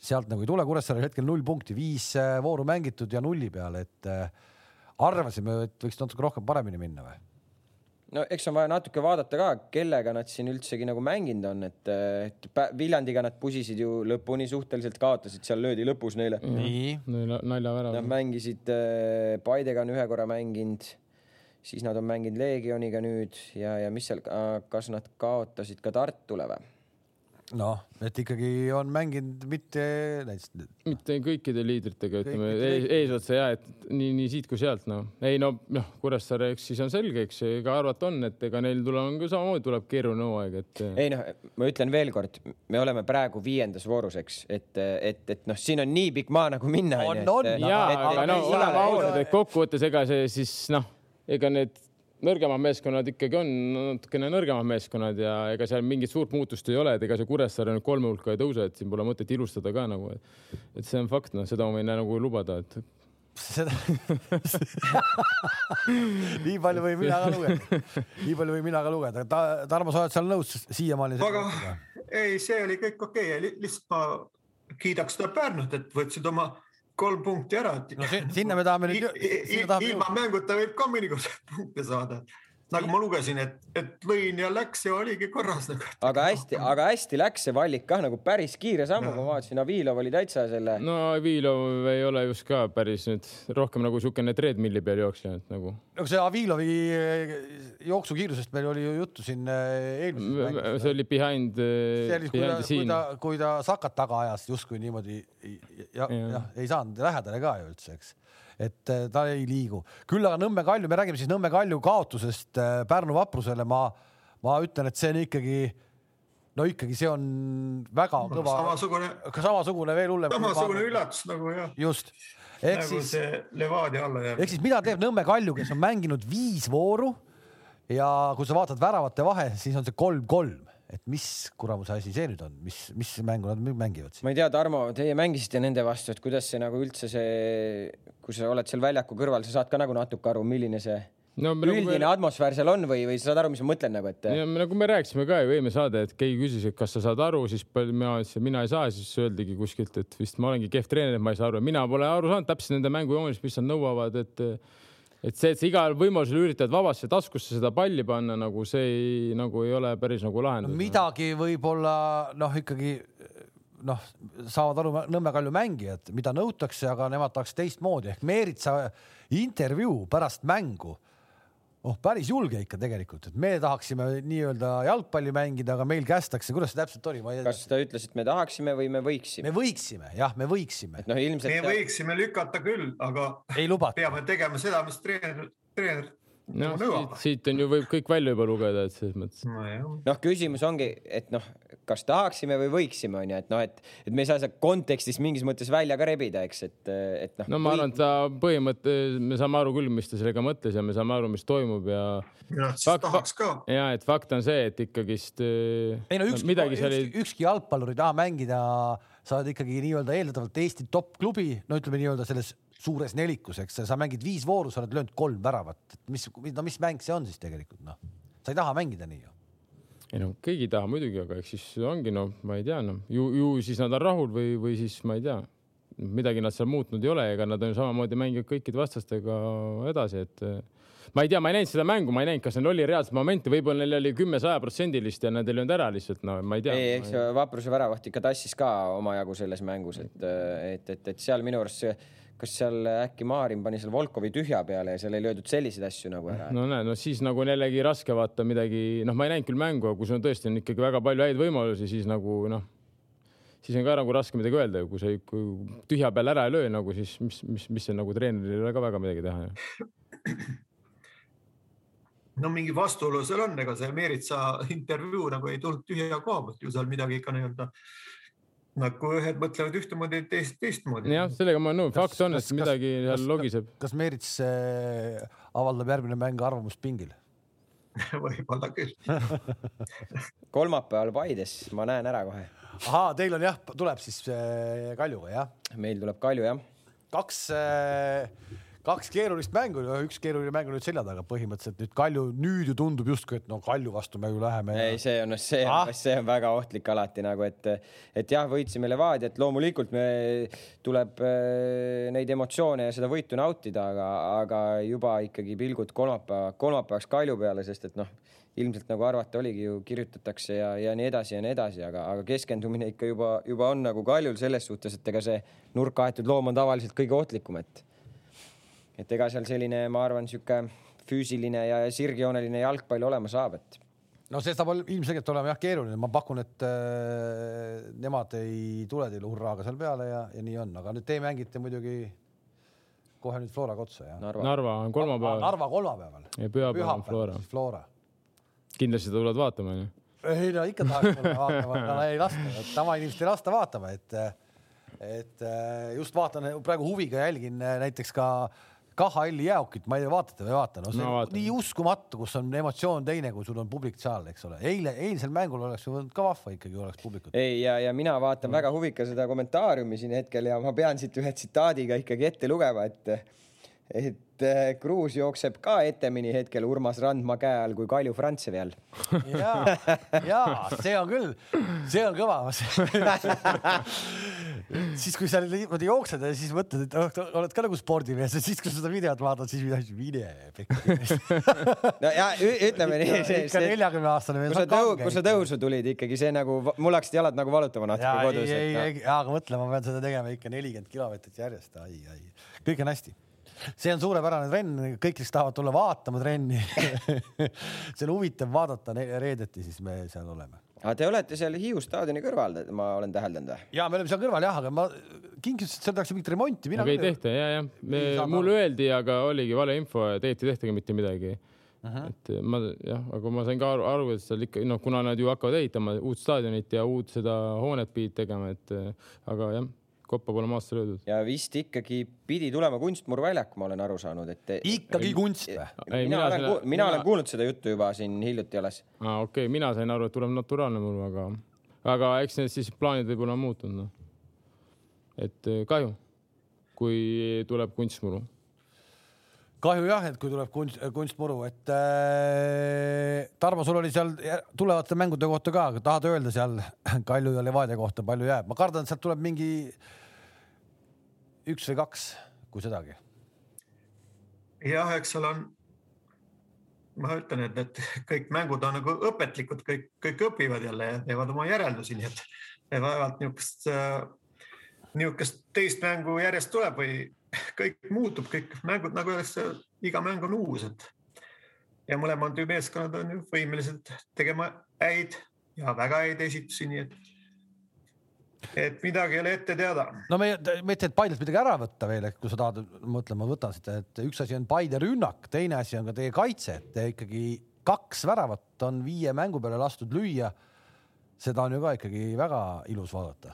sealt nagu ei tule. Kuressaarel hetkel null punkti, viis vooru mängitud ja nulli peal, et arvasime, et võiks natuke rohkem paremini minna või? No eks on vaja natuke vaadata ka, kellega nad siin üldsegi nagu mänginud on, et, et Viljandiga nad pusisid ju lõpuni suhteliselt, kaotasid, seal löödi lõpus neile. nii. naljavärav. Nad mängisid äh,, Paidega on ühe korra mänginud, siis nad on mänginud Leegioniga nüüd ja, ja mis seal, kas nad kaotasid ka Tartule või? noh, et ikkagi on mänginud mitte näiteks mitte kõikide liidritega, ütleme kõik. eesotsa ja et nii, nii siit kui sealt noh, ei no noh, Kuressaare, eks siis on selge, eks ega arvata on, et ega neil tuleb ka samamoodi tuleb keeruline hooaeg, et ei noh, ma ütlen veelkord, me oleme praegu viiendas voorus, eks, et, et, et noh, siin on nii pikk maa nagu minna. On, on. ja, aga no oleme ausad, et kokkuvõttes ega see siis noh, ega need nõrgemad meeskonnad ikkagi on natukene nõrgemad meeskonnad ja ega seal mingit suurt muutust ei ole, et ega see Kuressaare nüüd kolme hulka ei tõuse, et siin pole mõtet ilustada ka nagu, et see on fakt, noh, seda ma võin nagu lubada, et seda nii palju võin mina ka lugeda, nii palju võin mina ka lugeda Ta,. Tarmo, sa oled seal nõus siiamaani? aga ei, see oli kõik okei okay., lihtsalt ma kiidaks seda Pärnut, et võtsid oma kolm punkti ära, no si- sinna me tahame nüüd, ilma mänguta võib ka mõnikord punkte saada. Nagu ma lugesin, et, et lõin ja läks ja oligi korras nagu. aga hästi, aga hästi läks see valik kah nagu päris kiire sammuga, ma vaatasin, Avilov oli täitsa selle. no Avilov ei ole just ka päris nüüd rohkem nagu niisugune treadmill'i peal jooksja, et nagu no see Avilovi eh, jooksukiirusest meil oli ju juttu siin eh, eelmises mängus. see oli behind, see oli, kui ta kui ta, kui ta sakat taga ajas justkui niimoodi ja, Jah. jah, ei saanud lähedale ka ju üldse, eks. Et eh, ta ei liigu, küll aga Nõmme Kalju, me räägime siis Nõmme Kalju kaotusest eh, Pärnu vaprusele, ma, ma ütlen, et see on ikkagi, no ikkagi see on väga kõva, samasugune, samasugune veel hullem. samasugune üllatus nagu jah, just, ehk nagu siis, Levadia alla jääb. Ehk. siis mida teeb Nõmme Kalju, kes on mänginud viis vooru ja kui sa vaatad väravate vahe, siis on see kolm-kolm, et mis kuramuse asi see nüüd on, mis, mis mängu nad mängivad siin? ma ei tea, Tarmo, teie mängisite nende vastu, et kuidas see nagu üldse see, kui sa oled seal väljaku kõrval, sa saad ka nagu natuke aru, milline see no me nagu üldine atmosfäär seal on või, või sa saad aru, mis ma mõtlen nagu, et ja me, nagu me rääkisime ka ju eelmine saade, et keegi küsis, et kas sa saad aru, siis mina ütlesin, mina ei saa, siis öeldigi kuskilt, et vist ma olengi kehv treener, et ma ei saa aru, mina pole aru saanud täpselt nende mängujoonist, mis nad nõuavad, et et see, et sa igal võimalusel üritad vabasse taskusse seda palli panna, nagu see ei, nagu ei ole päris nagu no lahendus. midagi võib-olla noh, ikkagi noh, saavad aru Nõmme Kalju mängijad, mida nõutakse, aga nemad tahaks teistmoodi ehk Meeritsa intervjuu pärast mängu oh, päris julge ikka tegelikult, et me tahaksime nii-öelda jalgpalli mängida, aga meil kästakse, kuidas see täpselt oli, kas ta ütles, et me tahaksime või me võiksime me? võiksime, jah, me võiksime et, noh, me ilmselt võiksime lükata küll, aga ei lubata. peame tegema seda, mis treener, treener noh, nagu nõuab siit,. siit on ju, võib kõik välja juba lugeda, et selles mõttes. noh, küsimus ongi, et noh, kas tahaksime või võiksime, onju, et noh, et, et me ei saa seda kontekstist mingis mõttes välja ka rebida, eks, et, et noh. no ma arvan, et ta põhimõte, me saame aru küll, mis ta sellega mõtles ja me saame aru, mis toimub ja mina siis Fakt- tahaks ka. ja et fakt on see, et ikkagist eh, ei no ükski, midagi seal ei ükski, ükski jalgpallur ei taha mängida, sa oled ikkagi nii-öelda eeldatavalt Eesti top klubi, no ütleme nii-öelda selles suures nelikus, eks sa mängid viis vooru, sa oled löönud kolm väravat, mis, no mis mäng see on siis tegelikult noh, sa ei taha mängida nii ju. Ei no keegi ei taha muidugi, aga eks siis ongi noh, ma ei tea noh, ju, ju siis nad on rahul või, või siis ma ei tea, midagi nad seal muutnud ei ole, ega nad on samamoodi mänginud kõikide vastastega edasi, et ma ei tea, ma ei näinud seda mängu, ma ei näinud, kas neil oli reaalselt momenti, võib-olla neil oli kümme sajaprotsendilist ja nad ei löönud ära lihtsalt, no ma ei tea. ei, eks Vapruse väravaht ikka tassis ka omajagu selles mängus, et, et, et, et seal minu arust see, kas seal äkki Maarin pani seal Volkovi tühja peale ja seal ei löödud selliseid asju nagu ära. no näe, no siis nagu on jällegi raske vaata midagi, noh, ma ei näinud küll mängu, aga kui sul tõesti on ikkagi väga palju häid võimalusi, siis nagu noh, siis on ka nagu raske midagi öelda ju, kui sa kui tühja peal ära ei löö nagu siis mis, mis, mis see nagu treeneril ei ole ka väga midagi teha no mingi vastuolu seal on, ega see Meeritsa intervjuu nagu ei tulnud tühja koha pealt ju seal midagi ikka nii-öelda nagu ühed mõtlevad ühtemoodi, teised teistmoodi. jah, sellega ma olen nõus, fakt on, kas- et midagi kas- seal kas- logiseb. kas Merits äh, avaldab järgmine mäng arvamust pingil? võib-olla küll. kolmapäeval Paides, ma näen ära kohe. ahaa, teil on jah, tuleb siis äh, Kaljuga jah? meil tuleb Kalju jah. kaks äh,, kaks keerulist mängu, üks keeruline mäng on nüüd selja taga põhimõtteliselt nüüd Kalju, nüüd ju tundub justkui, et no Kalju vastu me ju läheme. ei, see on, see Ah. see on väga ohtlik alati nagu, et, et jah, võitsime Levadiat, loomulikult me tuleb äh, neid emotsioone ja seda võitu nautida, aga, aga juba ikkagi pilgud kolmapäeva, kolmapäevaks Kalju peale, sest et noh, ilmselt nagu arvata oligi ju kirjutatakse ja, ja nii edasi ja nii edasi, aga, aga keskendumine ikka juba, juba on nagu Kaljul selles suhtes, et ega see nurka aetud loom on tavaliselt kõige ohtlikum, et et ega seal selline, ma arvan, sihuke füüsiline ja sirgjooneline jalgpall olema saab, et no see saab ol- ilmselgelt olema jah keeruline, ma pakun, et äh, nemad ei tule teile hurraaga seal peale ja, ja nii on, aga nüüd te mängite muidugi kohe nüüd Floraga otsa ja. Narva, Narva on kolmapäeval Narva kolmapäeval. ja pühapäeval on Flora. Flora. kindlasti tuled vaatama, onju. ei no ikka tahaks tulla vaatama, aga ei lasta, tavainimest ei lasta vaatama, et, et just vaatan praegu huviga jälgin näiteks ka KHL-i jäähokit, ma ei tea, vaatate või ei vaata, no see No on vaatan. nii uskumatu, kus on emotsioon teine, kui sul on publik seal, eks ole. eile, eilsel mängul oleks ju olnud ka vahva ikkagi, oleks publikut. ei ja, ja mina vaatan väga huvika seda kommentaariumi siin hetkel ja ma pean siit ühe tsitaadiga ikkagi ette lugema, et et eh, Kruus jookseb ka etemini hetkel Urmas Randma käe all kui Kalju Frantsevi all. ja, ja see on küll, see on kõva siis kui sa niimoodi jooksed ja siis mõtled, et oh, oled ka nagu spordimees ja siis, kui sa seda videot vaatad, siis midagi, mine pekki. no ja ütleme nii, see, ikka neljakümne aastane mees kui sa tõusu tulid ikkagi see nagu, mul hakkasid jalad nagu valutama natuke ei, kodus. ei, et ei, aga mõtle, ma pean seda tegema ikka nelikümmend kilomeetrit järjest, ai, ai, kõik on hästi. see on suurepärane trenn, kõik, kes tahavad tulla vaatama trenni see on huvitav vaadata reedeti, siis me seal oleme. Aga te olete seal Hiiu staadioni kõrval, ma olen täheldanud või? ja me oleme seal kõrval jah, aga ma, King ütles, et seal tehakse mingit remonti. aga ei tehta ja, ja Ei saa mulle öeldi, aga oligi valeinfo, tegelikult ei tehtagi mitte midagi uh. -huh. et ma jah, aga ma sain ka aru, aru, et seal ikka noh, kuna nad ju hakkavad ehitama uut staadionit ja uut seda hoonet pidid tegema, et aga jah, koppa pole maasse löödud. ja vist ikkagi pidi tulema kunstmuru väljaku, ma olen aru saanud, et. ikkagi kunst või? Ei, mina mina olen selle-, mina mina- olen kuulnud seda juttu juba siin hiljuti alles. aa, okei okay,, mina sain aru, et tuleb naturaalne muru, aga, aga eks need siis plaanid võib-olla on muutunud, noh. et eh, kahju, kui tuleb kunstmuru kahju jah, et kui tuleb kunst, kunstmuru, et äh, Tarmo, sul oli seal tulevate mängude kohta ka, tahad öelda seal Kalju ja Levadia kohta, palju jääb? ma kardan, et sealt tuleb mingi üks või kaks, kui sedagi. jah, eks seal on, ma ütlen, et need kõik mängud on nagu õpetlikud, kõik, kõik õpivad jälle ja teevad oma järeldusi, nii et vaevalt niisugust, niisugust teist mängu järjest tuleb või kõik muutub, kõik mängud nagu öeldakse, iga mäng on uus, et ja mõlemad ju meeskonnad on ju võimelised tegema häid ja väga häid esitusi, nii et et midagi ei ole ette teada. no me, ei taha Paidelt midagi ära võtta veel, et kui sa tahad, ma ütlen, ma võtan seda, et üks asi on Paide rünnak, teine asi on ka teie kaitse, et te ikkagi kaks väravat on viie mängu peale lastud lüüa. seda on ju ka ikkagi väga ilus vaadata.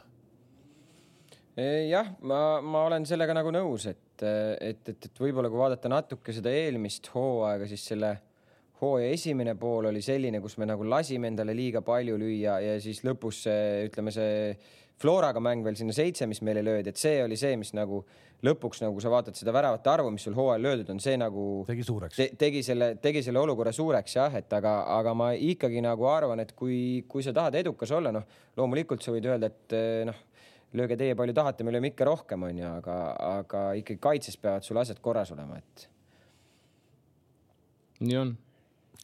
Jah, ma, ma olen sellega nagu nõus, et, et, et, et võib-olla kui vaadata natuke seda eelmist hooaega, siis selle hooaja esimene pool oli selline, kus me nagu lasime endale liiga palju lüüa ja siis lõpus see, ütleme see Floraga mäng veel sinna seitse, mis meile löödi, et see oli see, mis nagu lõpuks nagu sa vaatad seda väravate arvu, mis sul hooajal löödud on, see nagu tegi suureks. Te, tegi selle, tegi selle olukorra suureks jah, et aga, aga ma ikkagi nagu arvan, et kui, kui sa tahad edukas olla, noh, loomulikult sa võid öelda, et noh, lööge teie palju tahate, me lööme ikka rohkem, onju, aga, aga ikkagi kaitses peavad sul asjad korras olema, et nii on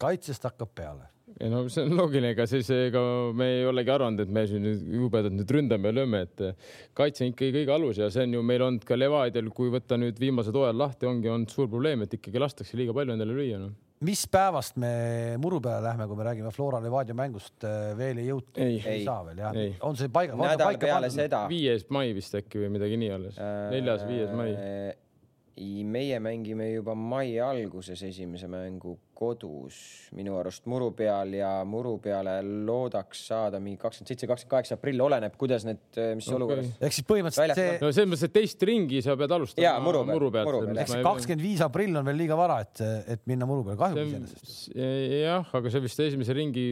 kaitsest hakkab peale. ei no see on loogiline, ega siis ega me ei olegi arvanud, et me siin nüüd jubedalt nüüd ründame ja lööme, et kaitse on ikkagi kõige alus ja see on ju meil olnud ka Levadial, kui võtta nüüd viimased hooajad lahti, ongi olnud suur probleem, et ikkagi lastakse liiga palju endale lüüa noh. Mis päevast me muru peale lähme, kui me räägime Flora Levadia mängust veel ei jõutud? Ei. ei saa veel jah on see paiga? nädal peale seda viies mai vist äkki või midagi nii alles, neljas, viies mai. Meie mängime juba mai alguses esimese mängu kodus minu arust muru peal ja muru peale loodaks saada mingi kakskümmend seitse, kakskümmend kaheksa aprill, oleneb, kuidas need, mis Okei. olukorras ehk siis põhimõtteliselt see no selles mõttes, et teist ringi sa pead alustama Jaa, muru peal, muru pealt. muru peal, ehk siis kakskümmend viis aprill on veel liiga vara, et, et minna muru peale, kahju iseenesest. jah, aga see vist esimese ringi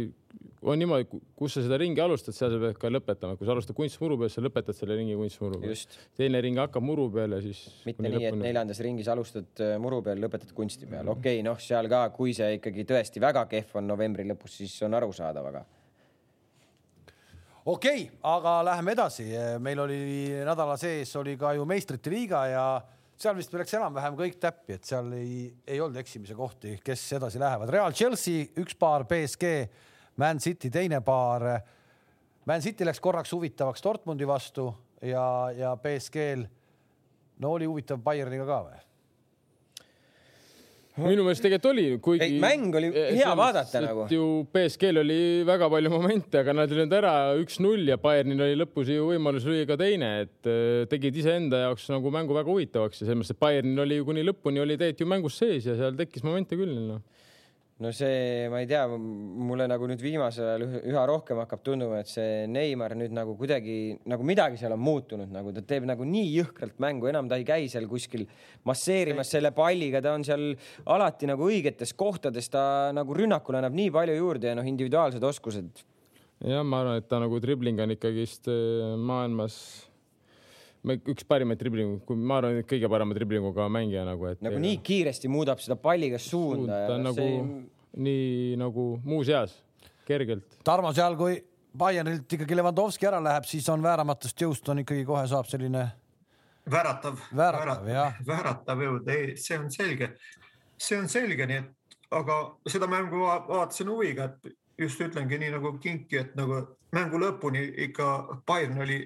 on niimoodi, kus sa seda ringi alustad, seal sa pead ka lõpetama, kui sa alustad kunstmuru peal, sa lõpetad selle ringi kunstmuru peal. just, teine ring hakkab muru peal ja siis. mitte nii, et neljandas ringis alustad äh, muru peal, lõpetad kunsti peal, okei okay,, noh, seal ka, kui see ikkagi tõesti väga kehv on novembri lõpus, siis on arusaadav, aga okei okay,, aga läheme edasi. meil oli nädala sees oli ka ju meistrite liiga ja seal vist läks enam-vähem kõik täppi, et seal ei, ei olnud eksimise kohti, kes edasi lähevad. Real Chelsea üks paar, BSG, Man City teine paar. Man City läks korraks huvitavaks Dortmundi vastu ja, ja BSG-l no oli huvitav Bayerniga ka või? minu meelest tegelikult oli, kuigi. mäng oli hea vaadata nagu. ju BSG-l oli väga palju momente, aga nad ei löönud ära üks-null ja Bayernil oli lõpus ju võimalus lüüa ka teine, et äh, tegid iseenda jaoks nagu mängu väga huvitavaks ja selles mõttes, et Bayernil oli ju kuni lõpuni oli tegelikult ju mängus sees ja seal tekkis momente küll noh no see, ma ei tea, mulle nagu nüüd viimasel ajal üha rohkem hakkab tunduma, et see Neimar nüüd nagu kuidagi nagu midagi seal on muutunud, nagu ta teeb nagu nii jõhkralt mängu, enam ta ei käi seal kuskil masseerimas selle palliga, ta on seal alati nagu õigetes kohtades, ta nagu rünnakule annab nii palju juurde ja noh, individuaalsed oskused. jah, ma arvan, et ta nagu dribling on ikkagist äh, maailmas üks parimaid driblingu, kui ma arvan, et kõige parema driblinguga mängija nagu, et. nagu nii kiiresti muudab seda palliga suunda. ta on nagu see... nii nagu muuseas, kergelt. Tarmo, seal kui Bayernilt ikkagi Levandovski ära läheb, siis on vääramatust jõust on ikkagi kohe saab selline. vääratav, vääratav, vääratav jõud, ei, see on selge, see on selge, nii et aga seda mängu vaatasin huviga, et just ütlengi nii nagu Kinki, et nagu mängu lõpuni ikka Bayern oli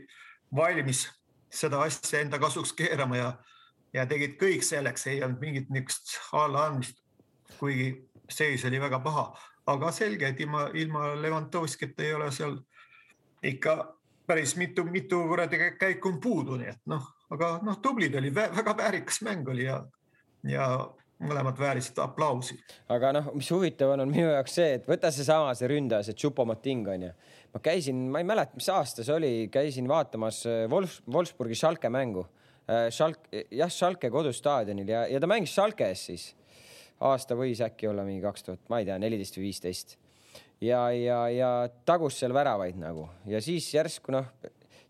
valmis seda asja enda kasuks keerama ja, ja tegid kõik selleks, ei olnud mingit niisugust allaandmist. kuigi seis oli väga paha, aga selge, et ilma, ilma Levanovskita ei ole seal ikka päris mitu, mitu kuradi käiku on puudu, nii et noh, aga noh, tublid oli, väga väärikas mäng oli ja, ja mõlemad väärisid aplausi. aga noh, mis huvitav on, on minu jaoks see, et võta seesama, see ründaja, see Chupomoting on ju ma käisin, ma ei mäleta, mis aasta see oli, käisin vaatamas äh, Wolfs, Wolfsburgi Schalke mängu. Äh, Schalke, jah, Schalke kodustaadionil ja, ja ta mängis Schalke ees siis. aasta võis äkki olla mingi kaks tuhat, ma ei tea, neliteist või viisteist. ja, ja, ja tagus seal väravaid nagu ja siis järsku noh,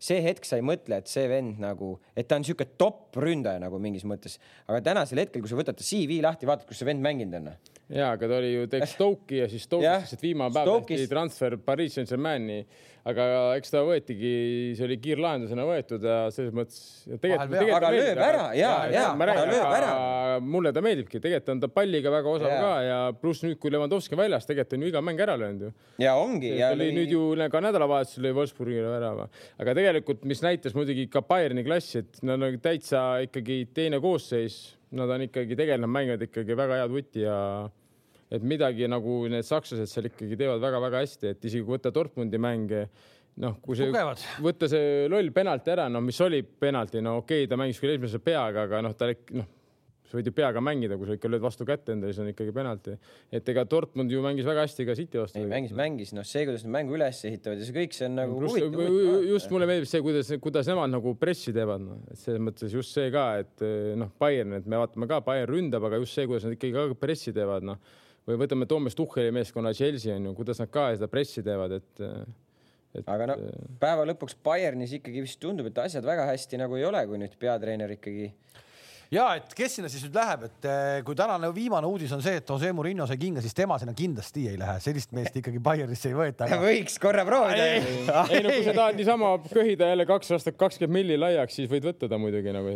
see hetk sa ei mõtle, et see vend nagu, et ta on sihuke top ründaja nagu mingis mõttes, aga tänasel hetkel, kui sa võtad ta CV lahti, vaatad, kus see vend mänginud on ja, aga ta oli ju tegi Stoke'i ja siis Stoke'is lihtsalt viimane päev tehti transfer Pariis Saint-Germaini. aga eks ta võetigi, see oli kiirlahendusena võetud ja selles mõttes. aga lööb ära ja, ja, ta lööb ära. mulle ta meeldibki, tegelikult on ta palliga väga osav ja. ka ja pluss nüüd, kui Levanovski on väljas, tegelikult on ju iga mäng ära löönud ju. ja ongi. oli nüüd ju ka nädalavahetusel lõi Wolfsburgile värava, aga tegelikult, mis näitas muidugi ka Bayerni klassi, et nad on täitsa ikkagi teine koosseis nad on ikkagi tegelikult mängivad ikkagi väga head vutti ja et midagi nagu need sakslased seal ikkagi teevad väga-väga hästi, et isegi kui võtta Dortmundi mänge, noh, kui see, võtta see loll penalti ära, no mis oli penalti, no okei okay,, ta mängis küll esimese peaga, aga noh, ta noh, sa võid ju peaga mängida, kui sa ikka lööd vastu kätte endale, siis on ikkagi penalti. et ega Dortmund ju mängis väga hästi ka City vastu. mängis, mängis, noh, see, kuidas nad mängu üles ehitavad ja see kõik, see on nagu Plus, huvitav. just mulle meeldib see, kuidas, kuidas nemad nagu pressi teevad, noh, et selles mõttes just see ka, et noh, Bayern, et me vaatame ka, Bayern ründab, aga just see, kuidas nad ikkagi ka pressi teevad, noh või võtame Toomas Tuhheli meeskonna Chelsea on ju, kuidas nad ka seda pressi teevad, et, et. aga no päeva lõpuks Bayernis ikkagi vist tundub, et asjad väga hästi nagu ei ole, kui nüüd peatreener ikkagi ja et kes sinna siis nüüd läheb, et eh, kui tänane viimane uudis on see, et Jose Murillo sai kinga, siis tema sinna kindlasti ei lähe, sellist meest ikkagi Bayernisse ei võeta aga.... võiks korra proovida. ei, ei no kui sa tahad niisama köhida jälle kaks aastat kakskümmend milli laiaks, siis võid võtta ta muidugi nagu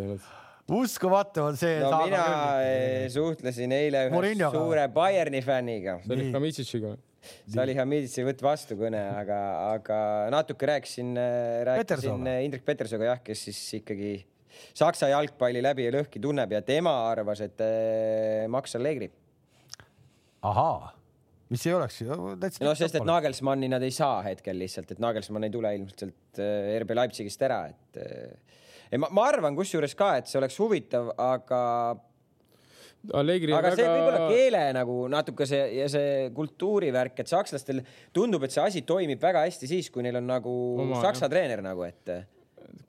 uskumatu on see. no mina küll. Eh, suhtlesin eile ühe Murinjoga. suure Bayerni fänniga. Salihamidziga. Salihamidzitsi võtt vastu kõne, aga, aga natuke rääkisin, eh, rääkisin eh, Indrek Petersoniga jah, kes siis ikkagi Saksa jalgpalli läbi ja lõhki tunneb ja tema arvas, et Max Allegri. ahaa mis ei oleks ju täitsa. no sest, et Nagelsmanni nad ei saa hetkel lihtsalt, et Nagelsmann ei tule ilmselt sealt RB Leipzigist ära, et ma, ma arvan kusjuures ka, et see oleks huvitav, aga Allegri aga väga... see võib-olla keele nagu natuke see ja see kultuurivärk, et sakslastel tundub, et see asi toimib väga hästi siis, kui neil on nagu Oma, saksa jah. treener nagu, et.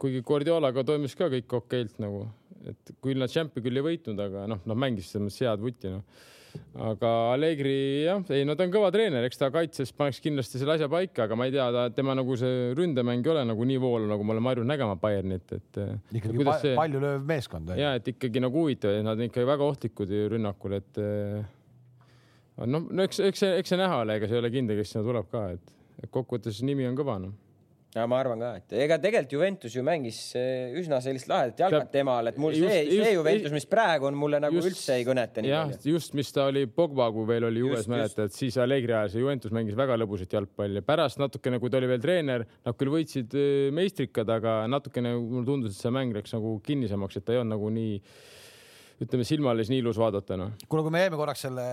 Kuigi Guardiolaga toimis ka kõik okeilt nagu, et küll nad Championi küll ei võitnud, aga noh, nad mängisid selles mõttes head vutti noh aga Allegri jah, ei no ta on kõva treener, eks ta kaitses paneks kindlasti selle asja paika, aga ma ei tea, ta, tema nagu see ründemäng ei ole nagu nii voolav, nagu me oleme harjunud nägema Bayernit, et. ikkagi pa see... palju lööv meeskond. ja, et ikkagi nagu huvitav, nad on ikkagi väga ohtlikud rünnakul, et. noh, no eks, eks see, eks see näha ole, ega see ei ole kindel, kes sinna tuleb ka, et kokkuvõttes nimi on kõva noh ja ma arvan ka, et ega tegelikult Juventus ju mängis eh, üsna sellist lahedat jalgat temal, et mul just, see, see just, Juventus, mis praegu on, mulle nagu just, üldse ei kõneta. jah, just, mis ta oli Pogba, kui veel oli juures, mäletad, siis Allegri ajal see Juventus mängis väga lõbusat jalgpalli. pärast natukene, kui ta oli veel treener, nad küll võitsid eh, meistrikad, aga natukene mulle tundus, et see mäng läks nagu kinnisemaks, et ta ei olnud nagu nii ütleme, silma oli siis nii ilus vaadata, noh. kuule, kui me jäime korraks selle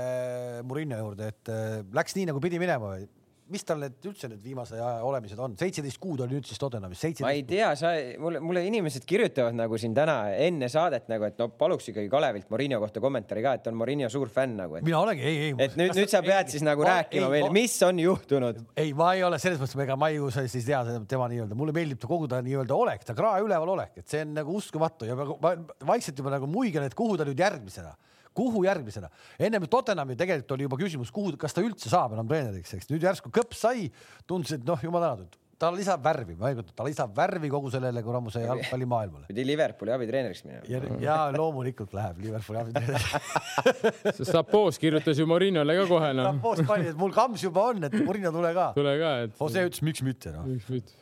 Murillo juurde, et äh, läks nii nagu pidi minema või? Mis tal need üldse need viimase aja olemised on, seitseteist kuud oli nüüd siis Tottenhamis, seitseteist. ma ei tea, sa, mulle, mulle inimesed kirjutavad nagu siin täna enne saadet nagu, et no paluks ikkagi Kalevilt Morinho kohta kommentaari ka, et on Morinho suur fänn nagu. mina olengi, ei, ei. et nüüd, nüüd sa pead ei, siis nagu ma, rääkima ei, meile, mis on juhtunud. ei, ma ei ole selles mõttes, ega ma ei siis tea tema nii-öelda, mulle meeldib ta kogu ta nii-öelda olek, ta krae üleval olek, et see on nagu uskumatu ja ma, ma vaikselt juba nagu muigan, et kuhu ta nüüd järgmisena kuhu järgmisena? ennem Tottenhami tegelikult oli juba küsimus, kuhu, kas ta üldse saab enam treeneriks, eks nüüd järsku kõps sai, tundus, et noh, jumal tänatud, ta lisab värvi, ma ei kujuta, ta lisab värvi kogu sellele kuramuse jalgpallimaailmale. pidi Liverpooli abitreeneriks minema. ja, ja loomulikult läheb Liverpooli abitreeneriks Sapos kirjutas ju Morinole ka kohe noh. Sapos pani, et mul kams juba on, et Morino tule ka. tule ka, et. Jose ütles, miks mitte noh. miks mitte.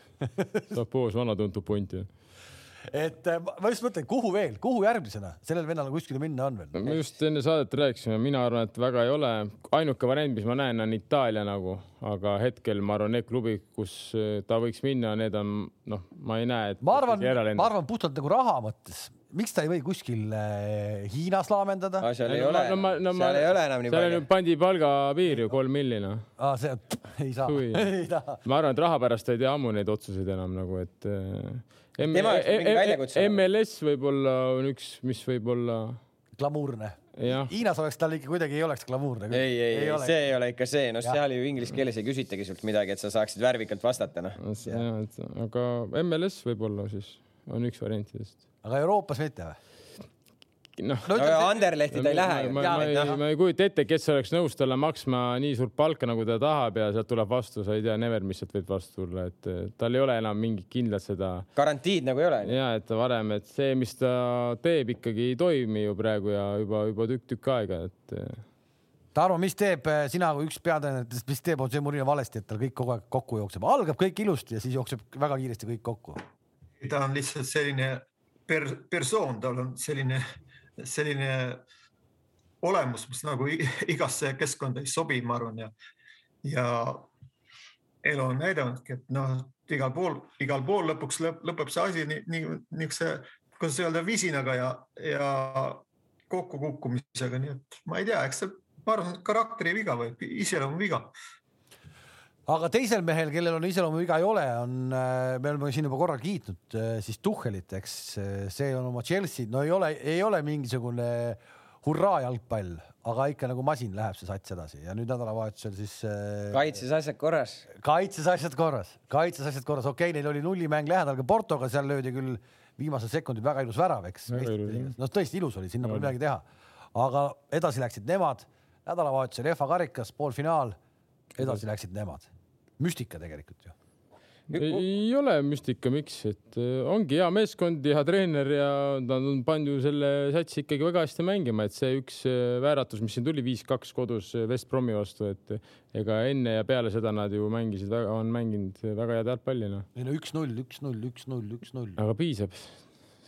Sapos, vana tuntud punt ju et äh, ma just mõtlen, kuhu veel, kuhu järgmisena, sellel vennal kuskile minna on veel? me just enne saadet rääkisime, mina arvan, et väga ei ole. ainuke variant, mis ma näen, on Itaalia nagu, aga hetkel ma arvan, need klubid, kus äh, ta võiks minna, need on noh, ma ei näe, et. ma arvan, ma arvan puhtalt nagu raha mõttes miks ta ei või kuskil äh, Hiinas laamendada seal ei ole no,, no, no, seal ei ole enam nii palju. pandi palgapiir ju kolm miljonit. aa, see ei saa, ei taha. ma arvan, et raha pärast ei tea ammu neid otsuseid enam nagu, et äh, M tema jaoks mingi väljakutse. MLS võib-olla on üks, mis võib olla. glamuurne. Hiinas oleks tal ikka kuidagi ei oleks glamuurne. ei, ei, ei, ei, see ei ole ikka see, noh, seal ju inglise keeles ei küsitagi sult midagi, et sa saaksid värvikalt vastata, noh. aga MLS võib-olla siis on üks variantidest. aga Euroopas mitte või? Noh no, no, Anderlehti ta ei lähe ju. ma, ma, ma, ei, ma ei kujuta ette, kes oleks nõus talle maksma nii suurt palka, nagu ta tahab ja sealt tuleb vastu, sa ei tea, never, mis sealt võib vastu tulla, et tal ei ole enam mingit kindlat seda. garantiid nagu ei ole. ja, et varem, et see, mis ta teeb, ikkagi ei toimi ju praegu ja juba, juba tükk-tükk aega, et. Tarmo, mis teeb sina kui üks peatreeneritest, mis teeb Jose Murillo valesti, et tal kõik kogu aeg kokku jookseb, algab kõik ilusti ja siis jookseb väga kiiresti kõik kokku? ta on lihtsalt selline per, persoon, tal on selline selline olemus, mis nagu igasse keskkonda ei sobi, ma arvan ja, ja elu on näidanudki, et noh, igal pool, igal pool lõpuks lõp, lõpeb see asi nii, nii niisuguse, kuidas öelda, visinaga ja, ja kokkukukkumisega, nii et ma ei tea, eks see, ma arvan, karakteri viga või iseloomu viga aga teisel mehel, kellel on iseloomuviga ei ole, on, äh, me oleme siin juba korra kiitnud äh, siis Tuhhelit, eks äh, see on oma Chelsea, no ei ole, ei ole mingisugune hurraa jalgpall, aga ikka nagu masin läheb see sats edasi ja nüüd nädalavahetusel siis kaitses asjad korras. kaitses asjad korras, kaitses asjad korras, okei okay,, neil oli nullimäng lähedal ka Portoga, seal löödi küll viimasel sekundil väga ilus värav, eks. no tõesti ilus oli, sinna pole midagi teha. aga edasi läksid nemad, nädalavahetusel FA karikas, poolfinaal, edasi. läksid nemad müstika tegelikult ju. ei ole müstika, miks, et äh, ongi hea meeskond, hea treener ja nad on pannud ju selle satsi ikkagi väga hästi mängima, et see üks äh, vääratus, mis siin tuli, viis-kaks kodus äh, West Bromi vastu, et ega enne ja peale seda nad ju mängisid, on mänginud väga head jalgpalli, noh. ei no üks-null, üks-null, üks-null, üks-null. aga piisab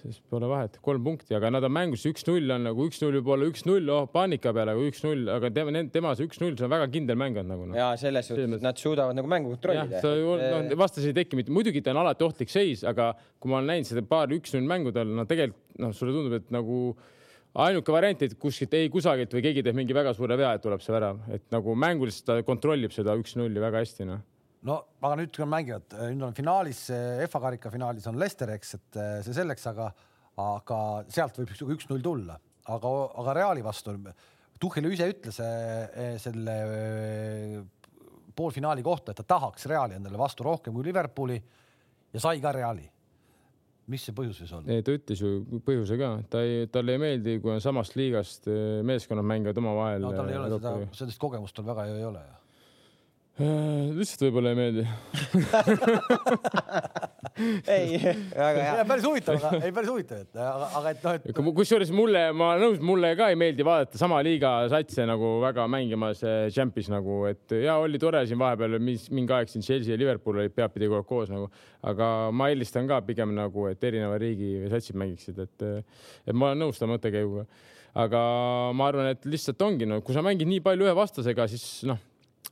siis pole vahet, kolm punkti, aga nad on mängus, üks-null on nagu üks-null võib olla üks-null, oh paanika peale, aga üks-null, aga tema, tema see üks-null, see on väga kindel mäng on nagu no.. ja selles suhtes nad suudavad nagu mängu kontrollida. noh, vastas ei teki mitte, muidugi ta on alati ohtlik seis, aga kui ma olen näinud seda paar üks-null mängu tal, no tegelikult noh, sulle tundub, et nagu ainuke variant, et kuskilt ei kusagilt või keegi teeb mingi väga suure vea, et tuleb see värav, et nagu mänguliselt ta kontrollib seda üks-nulli väga hästi, noh no aga nüüd, nad mängivad, nüüd on finaalis, FA karika finaalis on Leicester, eks, et eh, see selleks, aga, aga sealt võib üks-null tulla, aga, aga Reali vastu. Tuhhel ise ütles eh, selle poolfinaali kohta, et ta tahaks Reali endale vastu rohkem kui Liverpooli ja sai ka Reali mis see põhjus võis olla? ta ütles ju põhjuse ka, ta ei, talle ei meeldi, kui on samast liigast meeskonnad mängivad omavahel. no tal ei ole seda, sellist kogemust tal väga ju ei ole Äh, lihtsalt võib-olla ei meeldi ei, väga hea. päris huvitav, aga ei päris huvitav, et aga, aga et noh, et. kusjuures mulle, ma olen nõus, mulle ka ei meeldi vaadata sama liiga satse nagu väga mängimas Champis nagu, et ja oli tore siin vahepeal, mis mingi aeg siin Chelsea ja Liverpool olid peapidi kogu aeg koos nagu, aga ma eelistan ka pigem nagu, et erineva riigi satsid mängiksid, et, et ma olen nõus selle mõttekäiguga aga ma arvan, et lihtsalt ongi, no kui sa mängid nii palju ühe vastasega, siis noh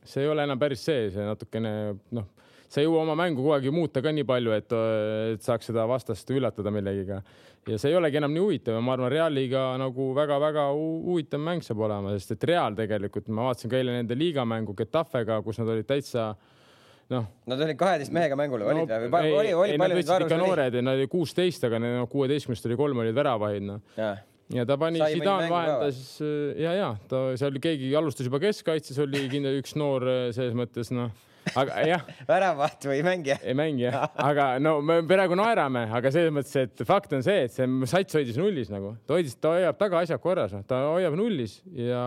see ei ole enam päris see, see natukene noh, sa ei jõua oma mängu kogu aeg ju muuta ka nii palju, et, et saaks seda vastast üllatada millegiga. ja see ei olegi enam nii huvitav ja ma arvan, Realiga nagu väga-väga huvitav mäng saab olema, sest et Real tegelikult, ma vaatasin ka eile nende liigamängu Getafega, kus nad olid täitsa noh. Nad olid kaheteist mehega mängul no, olid või? oli, oli palju neid varusid? noored, nad olid kuusteist, aga no kuueteistkümnest oli kolm olid väravaid noh ja ta pani, Zidane vahendas ja, ja ta seal keegi alustas juba keskkaitses, oli kindlasti üks noor selles mõttes noh aga jah. väravaht või mängija? ei mängija, aga no me praegu naerame, aga selles mõttes, et fakt on see, et see sats hoidis nullis nagu, ta hoidis, ta hoiab taga asjad korras, noh. ta hoiab nullis ja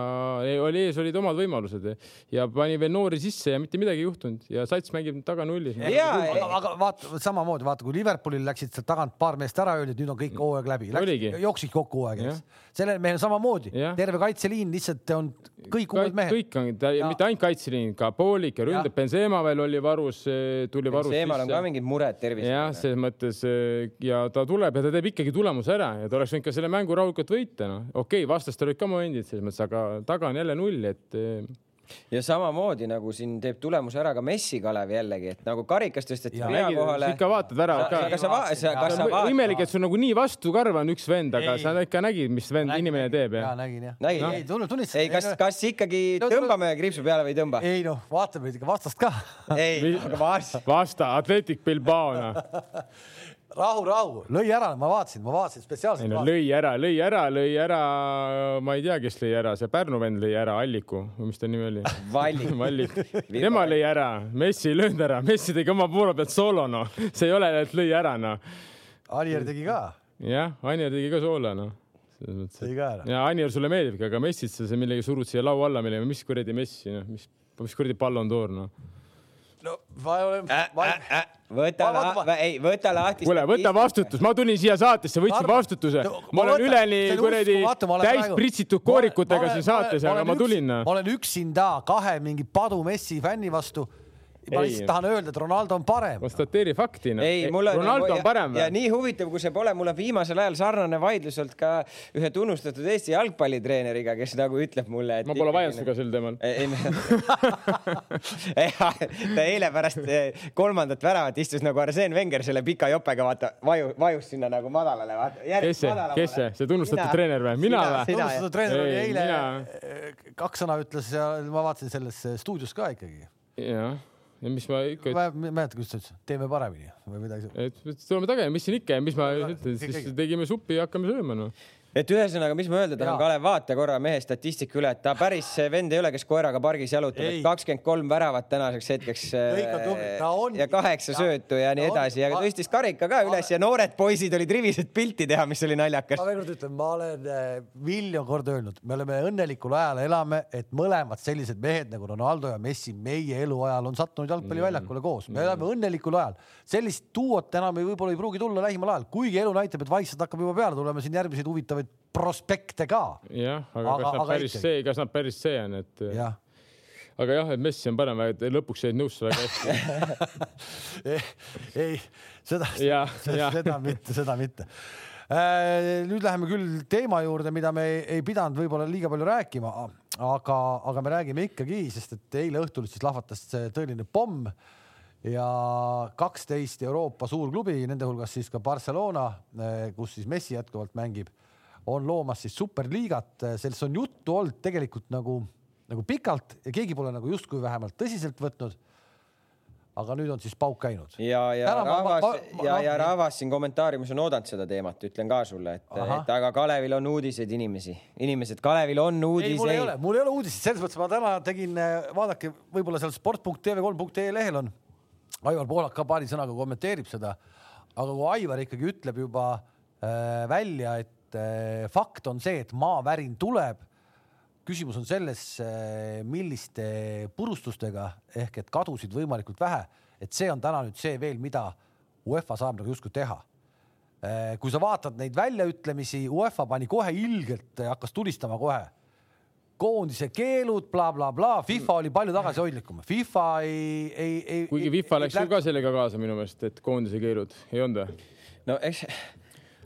oli ees olid omad võimalused. Ja pani veel noori sisse ja mitte midagi ei juhtunud. Ja sats mängib taga nullis. aga, aga vaata samamoodi, vaata kui Liverpoolil läksid sealt tagant paar meest ära, öeldi, et nüüd on kõik hooaeg läbi, jooksid kokku hooaeg, eks. sellel mehel samamoodi, terve kaitseliin lihtsalt on kõik uued mehed. kõik on, mitte ainult kaitseliin, ka poolik ja ründab Benzema veel oli varus, tuli varus. Benzemal on ka mingid mured tervisega. jah, selles mõttes ja ta tuleb ja ta teeb ikkagi tulemuse ära ja ta oleks võinud ka selle mängu rahulikult võita, noh. okei okay,, vastastel olid ka momendid selles mõttes, aga taga on jälle null, et ja samamoodi nagu siin teeb tulemuse ära ka Messi Kalev jällegi, et nagu karikas tõsteti pea kohale. ikka vaatad väravat ka. kas sa, sa, kas sa vaatad? imelik, et sul nagu nii vastukarv on üks vend, aga ei. sa ikka nägid, mis vend nägin, inimene teeb ja. nägin jah. nägid no.? ei, tunnistasin. ei, kas, kas ikkagi tõmbame kriipsu peale või ei tõmba? ei noh, vaatame ikka vastast ka. ei, aga vast. vasta, Atletic Bilbao noh rahu, rahu, lõi ära, ma vaatasin, ma vaatasin spetsiaalselt. no lõi ära, lõi ära, lõi ära, ma ei tea, kes lõi ära, see Pärnu vend lõi ära, Alliku või mis ta nimi oli? Vallik Vallik. tema lõi ära, Messi ei löönud ära, Messi tegi oma poole pealt soolo, noh, see ei ole, et lõi ära, noh. Anier tegi ka. jah, Anier tegi ka soolo, noh tõi ka ära. ja Anier sulle meeldibki, aga Messit sa millegi surud siia laua alla, millega, mis kuradi Messi, noh, mis, mis kuradi Ballon d'Or, noh no ma olen äh,. Äh, äh, võta lahti, ei võta lahti. kuule, võta vastutus, ma tulin siia saatesse, võtsin vastutuse. ma olen üleni kuradi täis pritsitud koorikutega siin saates, aga ma tulin. ma olen üksinda kahe mingi padu Messi fänni vastu ma lihtsalt tahan öelda, et Ronaldo on parem. konstateeri fakti no.. ei, mul on. Ronaldo on parem ja nii huvitav, kui see pole, mul on viimasel ajal sarnane vaidlus olnud ka ühe tunnustatud Eesti jalgpallitreeneriga, kes nagu ütleb mulle, et. ma pole vaielnud sinuga sel teemal. ta eile pärast eh, kolmandat väravat istus nagu Arsene Wenger selle pika jopega, vaata, vaju, vajus sinna nagu madalale, vaata. kes see, kes see, see tunnustatud mina, treener või? mina või? tunnustatud treener oli eile, eh, kaks sõna ütles ja ma vaatasin selles stuudios ka ikkagi. jah ja mis ma ikka. ma ei mäleta, kuidas ta ütles, teeme paremini või midagi. et tuleme tagasi, mis siin ikka ja mis ma ütlen, siis tegime suppi ja hakkame sööma noh et ühesõnaga, mis ma öelda tahan, Kalev, vaata korra mehe statistika üle, et ta päris vend ei ole, kes koeraga pargis jalutab, et kakskümmend kolm väravat tänaseks hetkeks on, ja kaheksa söötu ja nii edasi, aga tõstis karika ka üles ja noored poisid olid rivised pilti teha, mis oli naljakas. ma veel kord ütlen, ma olen eh, miljon korda öelnud, me oleme õnnelikul ajal elame, et mõlemad sellised mehed nagu Ronaldo ja Messi meie eluajal on sattunud jalgpalliväljakule mm. koos, me elame õnnelikul ajal. sellist duot enam ei, võib-olla ei pruugi tulla lähimal ajal, kuigi elu näitab, et vaikselt hakkab juba peale tulema siin järgmiseid huvitavaid prospekte ka. jah, aga, kas nad päris ikkagi. see, kas nad päris see on, et. aga jah, et Messi on parem, lõpuks jäid nõusse väga hästi ei, seda, seda, seda mitte, seda mitte äh, nüüd läheme küll teema juurde, mida me ei, ei pidanud võib-olla liiga palju rääkima, aga, aga me räägime ikkagi, sest et eile õhtul siis lahvatas tõeline pomm ja kaksteist Euroopa suurklubi, nende hulgas siis ka Barcelona, kus siis Messi jätkuvalt mängib on loomas siis superliigat, sellest on juttu olnud tegelikult nagu, nagu pikalt ja keegi pole nagu justkui vähemalt tõsiselt võtnud. aga nüüd on siis pauk käinud. ja, ja Täna rahvas ma, ma, ja, ja rahvas siin kommentaariumis on oodanud seda teemat, ütlen ka sulle, et, et aga Kalevil on uudiseid inimesi, inimesed, Kalevil on uudiseid. mul ei ole, mul ei ole uudiseid, selles mõttes ma täna tegin, vaadake, võib-olla seal sport.tv3.ee lehel on. Aivar Poolak ka paari sõnaga kommenteerib seda. aga kui Aivar ikkagi ütleb juba äh, välja, et et eh, fakt on see, et maavärin tuleb. küsimus on selles, eh, milliste purustustega ehk et kadusid võimalikult vähe, et see on täna nüüd see veel, mida UEFA saab nagu justkui teha. Eh, kui sa vaatad neid väljaütlemisi, UEFA pani kohe ilgelt, hakkas tulistama kohe koondise keelud bla, bla, blablabla, FIFA oli palju tagasihoidlikum, FIFA ei, ei, ei. kuigi FIFA ei, läks ju ka sellega kaasa minu meelest, et koondise keelud ei olnud või? no eks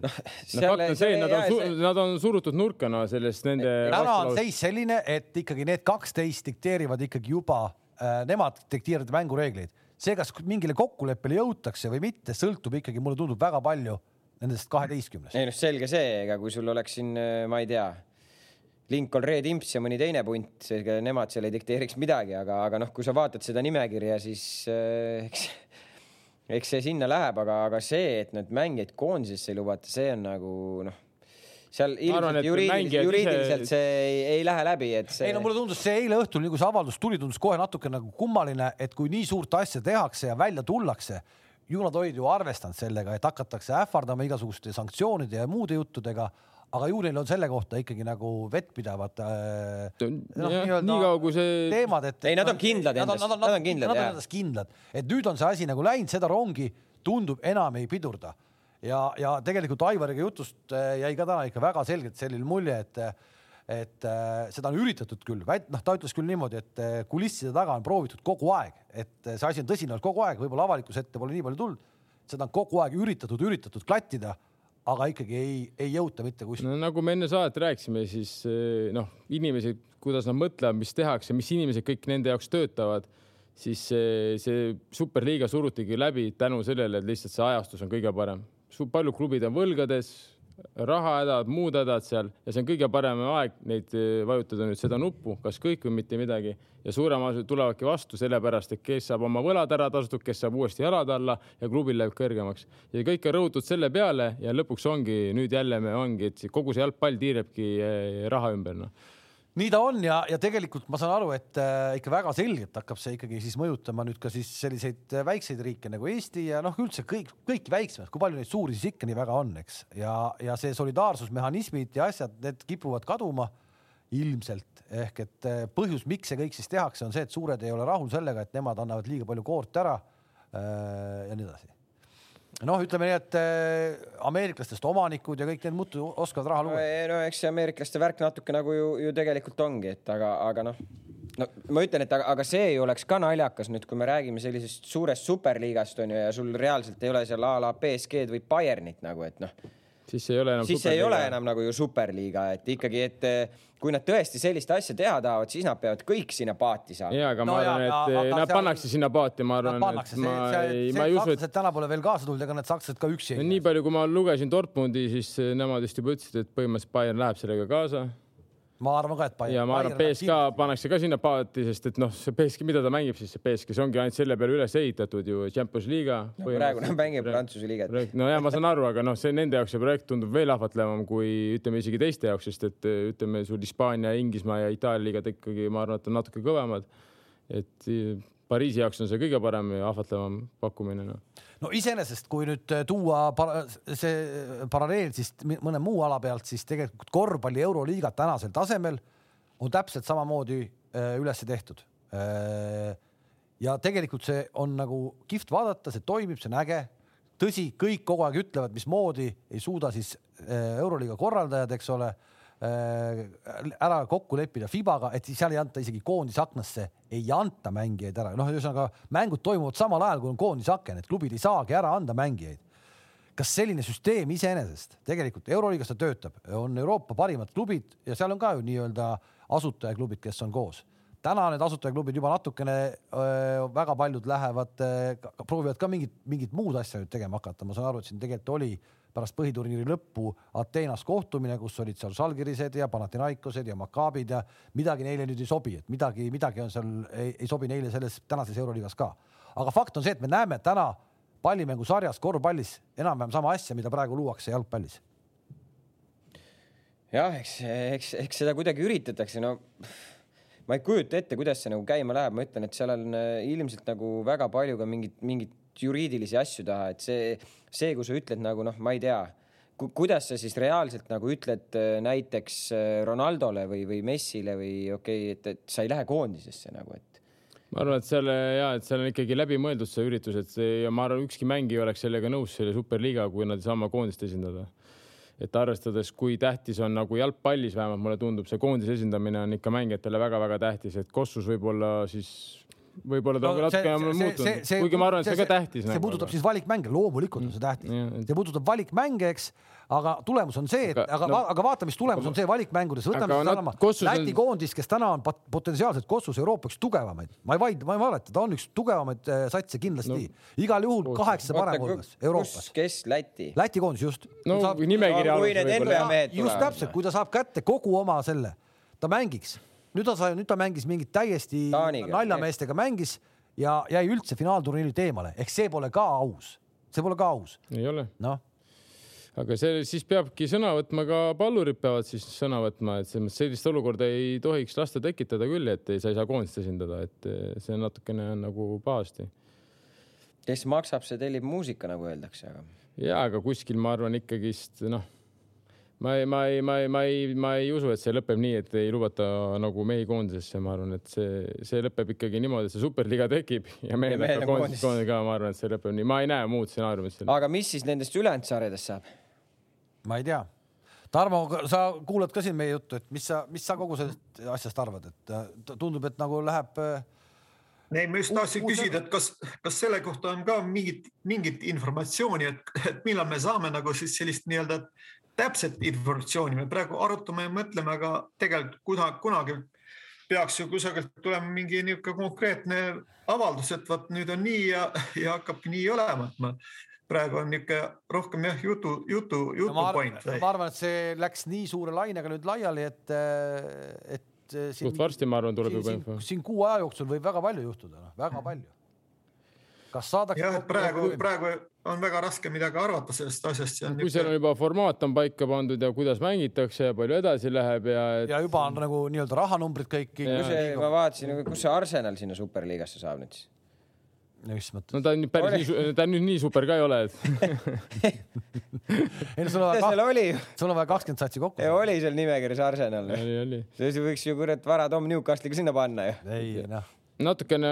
noh, fakt on see, nad on, see... nad on surutud nurka no sellest nende. täna on seis selline, et ikkagi need kaksteist dikteerivad ikkagi juba äh,, nemad dikteerivad mängureegleid. see, kas mingile kokkuleppele jõutakse või mitte, sõltub ikkagi, mulle tundub väga palju nendest kaheteistkümnest. ei noh, selge see, ega kui sul oleks siin, ma ei tea, Lincoln Red Imps ja mõni teine punt, nemad seal ei dikteeriks midagi, aga, aga noh, kui sa vaatad seda nimekirja, siis äh, eks, see sinna läheb, aga, aga see, et need mängijaid koondisesse ei lubata, see on nagu noh seal ilmselt juriidiliselt, juriidiliselt ise... see ei, ei lähe läbi, et see. ei no mulle tundus see eile õhtul, nii kui see avaldus tuli, tundus kohe natuke nagu kummaline, et kui nii suurt asja tehakse ja välja tullakse, ju nad olid ju arvestanud sellega, et hakatakse ähvardama igasuguste sanktsioonide ja muude juttudega aga ju neil on selle kohta ikkagi nagu vettpidavad äh, no, niikaua kui see teemad, et. ei, nad on kindlad endas, nad on kindlad. Nad on endas kindlad, et nüüd on see asi nagu läinud, seda rongi tundub enam ei pidurda. Ja, ja tegelikult Aivariga jutust äh, jäi ka täna ikka väga selgelt selline mulje, et et äh, seda on üritatud küll, noh, ta ütles küll niimoodi, et äh, kulisside taga on proovitud kogu aeg, et see asi on tõsine olnud kogu aeg, võib-olla avalikkuse ette pole nii palju tulnud, seda on kogu aeg üritatud, üritatud klattida, aga ikkagi ei, ei jõuta mitte kuskile no,. nagu me enne saadet rääkisime, siis noh, inimesed, kuidas nad mõtlevad, mis tehakse, mis inimesed kõik nende jaoks töötavad, siis see, see superliiga surutigi läbi tänu sellele, et lihtsalt see ajastus on kõige parem palju klubid on võlgades, rahahädad, muud hädad seal ja see on kõige parem aeg neid eh, vajutada nüüd seda nuppu, kas kõik või mitte midagi. Ja suurem osa tulevadki vastu sellepärast, et kes saab oma võlad ära tasutud, kes saab uuesti jalad alla ja klubil läheb kõrgemaks. Ja kõik on rõhutud selle peale ja lõpuks ongi nüüd jälle me ongi, et kogu see jalgpall tiirabki eh, raha ümber noh nii ta on ja, ja tegelikult ma saan aru, et äh, ikka väga selgelt hakkab see ikkagi siis mõjutama nüüd ka siis selliseid äh, väikseid riike nagu Eesti ja noh, üldse kõik, kõiki väiksemaid, kui palju neid suuri siis ikka nii väga on, eks, ja, ja see solidaarsusmehhanismid ja asjad, need kipuvad kaduma ilmselt. Ehk et äh, põhjus, miks see kõik siis tehakse, on see, et suured ei ole rahul sellega, et nemad annavad liiga palju koort ära äh, ja nii edasi noh, ütleme nii, et äh, ameeriklastest omanikud ja kõik need muud oskavad raha luua. no eks see ameeriklaste värk natuke nagu ju, ju tegelikult ongi, et aga, aga noh, no ma ütlen, et aga, aga see ju oleks ka naljakas nüüd, kui me räägime sellisest suurest superliigast on ju ja sul reaalselt ei ole seal a la BSG-d või Bayernit nagu, et noh siis ei ole enam. siis ei ole enam nagu ju superliiga, et ikkagi, et eh, kui nad tõesti sellist asja teha tahavad, siis nad peavad kõik sinna paati saama. ja, aga no ma arvan, et ja, nad seal... pannakse sinna paati, ma arvan, et ma ei, ma ei usu, et. täna pole veel kaasa tulnud, ega need sakslased ka üksi ei no,. nii palju, kui ma lugesin Dortmundi, siis nemad vist juba ütlesid, et põhimõtteliselt Bayern läheb sellega kaasa ma arvan ka, et Bayern. ja ma arvan, BSK pannakse ka sinna paati, sest et noh, see BSK, mida ta mängib siis, see BSK, see ongi ainult selle peale üles ehitatud ju Champions Liiga no,. praegu nad mängib Prantsuse liigat. no ja ma saan aru, aga noh, see nende jaoks see projekt tundub veel ahvatlevam kui ütleme isegi teiste jaoks, sest et ütleme sul Hispaania, Inglismaa ja Itaalia liigad ikkagi, ma arvan, et on natuke kõvemad. et Pariisi jaoks on see kõige parem ja ahvatlevam pakkumine no no iseenesest, kui nüüd äh, tuua para see äh, paralleel siis mõne muu ala pealt, siis tegelikult korvpalli euroliiga tänasel tasemel on täpselt samamoodi äh, üles tehtud. ja tegelikult see on nagu kihvt vaadata, see toimib, see on äge. tõsi, kõik kogu aeg ütlevad, mismoodi ei suuda siis euroliiga korraldajad, eks ole ära kokku leppida Fibaga, et seal ei anta isegi koondisaknasse, ei anta mängijaid ära, noh, ühesõnaga mängud toimuvad samal ajal, kui on koondisaken, et klubid ei saagi ära anda mängijaid. kas selline süsteem iseenesest tegelikult Euroliigas ta töötab, on Euroopa parimad klubid ja seal on ka ju nii-öelda asutajaklubid, kes on koos. täna need asutajaklubid juba natukene öö, väga paljud lähevad, proovivad ka mingit, mingit muud asja nüüd tegema hakata, ma saan aru, et siin tegelikult oli pärast põhiturniiri lõppu Ateenas kohtumine, kus olid seal Žalgirised ja Panathinaikosed ja Makaabid ja midagi neile nüüd ei sobi, et midagi, midagi on seal, ei sobi neile selles tänases Euroliigas ka. aga fakt on see, et me näeme täna pallimängusarjas korvpallis enam-vähem sama asja, mida praegu luuakse jalgpallis. jah, eks, eks, eks seda kuidagi üritatakse, no ma ei kujuta ette, kuidas see nagu käima läheb, ma ütlen, et seal on äh, ilmselt nagu väga palju ka mingit, mingit juriidilisi asju taha, et see, see, kui sa ütled nagu noh, ma ei tea ku,, kuidas sa siis reaalselt nagu ütled äh, näiteks äh, Ronaldole või, või Messile või okei okay,, et, et sa ei lähe koondisesse nagu, et ma arvan, et seal ja, et seal on ikkagi läbimõeldud see üritus, et see ja ma arvan, ükski mängija oleks sellega nõus, selle superliiga, kui nad ei saa oma koondist esindada. et arvestades, kui tähtis on nagu jalgpallis vähemalt mulle tundub, see koondise esindamine on ikka mängijatele väga-väga tähtis, et Kossus võib-olla siis võib-olla ta no, natuke on muutunud, kuigi ma arvan, et see on ka tähtis. see nagu, puudutab siis valikmänge, loomulikult on see tähtis, see puudutab valikmänge, eks aga tulemus on see, et aga, aga, no, aga vaata, mis tulemus aga, on see valikmängudes, võtame sedasama Läti koondist, kes täna on potentsiaalselt Kossus Euroopa üks tugevamaid, ma ei vaidle, ma ei valeta, ta on üks tugevamaid äh, satse kindlasti no,, igal juhul kaheksa parem hulgas Euroopas. kes Läti? Läti koondis just. no saab, nimekirja alusel. just täpselt, kui ta saab kätte kogu oma selle, ta mängiks, nüüd ta sai, nüüd ta mängis mingit täiesti naljameestega mängis ja jäi üldse finaalturniirilt eemale, ehk see pole ka aus, see pole ka aus. ei ole. noh aga see siis peabki sõna võtma, ka pallurid peavad siis sõna võtma, et selles mõttes sellist olukorda ei tohiks lasta tekitada küll, et sa ei saa koondist esindada, et see natukene on nagu pahasti. kes maksab, see tellib muusika, nagu öeldakse, aga. ja, aga kuskil ma arvan ikkagist noh, ma ei, ma ei, ma ei, ma ei, ma ei usu, et see lõpeb nii, et ei lubata nagu mehi koondisesse, ma arvan, et see, see lõpeb ikkagi niimoodi, et see superliiga tekib ja mehed hakkavad koondisesse ka, ma arvan, et see lõpeb nii, ma ei näe muud stsenaariumit. aga mis siis nendest ülejäänud sarjadest saab? ma ei tea. Tarmo, sa kuulad ka siin meie juttu, et mis sa, mis sa kogu sellest asjast arvad, et äh, tundub, et nagu läheb. Äh, ei, ma just tahtsin küsida, et kas, kas selle kohta on ka mingit, mingit informatsiooni, et, et millal me saame nagu siis sellist nii-öelda täpset informatsiooni, me praegu arutame ja mõtleme, aga tegelikult kunagi, kunagi peaks ju kusagilt tulema mingi niisugune konkreetne avaldus, et vot nüüd on nii ja, ja hakkabki nii olema, et ma praegu on niisugune rohkem jah, jutu, jutu, jutu no, point. ma arvan, et see läks nii suure lainega nüüd laiali, et, et. suht varsti, ma arvan, tuleb juba info. siin kuu aja jooksul võib väga palju juhtuda, noh, väga palju. Kas saadakse. jah, et praegu, praegu on väga raske midagi arvata sellest asjast. kui niisugune... seal on juba formaat on paika pandud ja kuidas mängitakse ja palju edasi läheb ja et.... ja juba on nagu nii-öelda rahanumbrid kõik. ma vaatasin, kus see Arsenal sinna superliigasse saab nüüd siis mis mõttes? no ta on päris oli. nii, ta nüüd nii super ka ei ole, et ei no sul on vaja, sul on vaja kakskümmend satsi kokku. oli seal nimekirjas Arsenal. oli, oli. siis võiks ju kurat vara Tom Newcastle'iga sinna panna ju. ei noh natukene,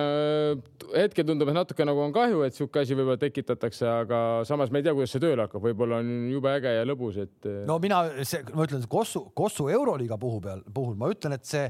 hetkel tundub, et natuke nagu on kahju, et sihuke asi võib-olla tekitatakse, aga samas me ei tea, kuidas see tööle hakkab, võib-olla on jube äge ja lõbus, et. no mina, see, ma ütlen, Kossu, Kossu euroliiga puhul peal, puhul ma ütlen, et see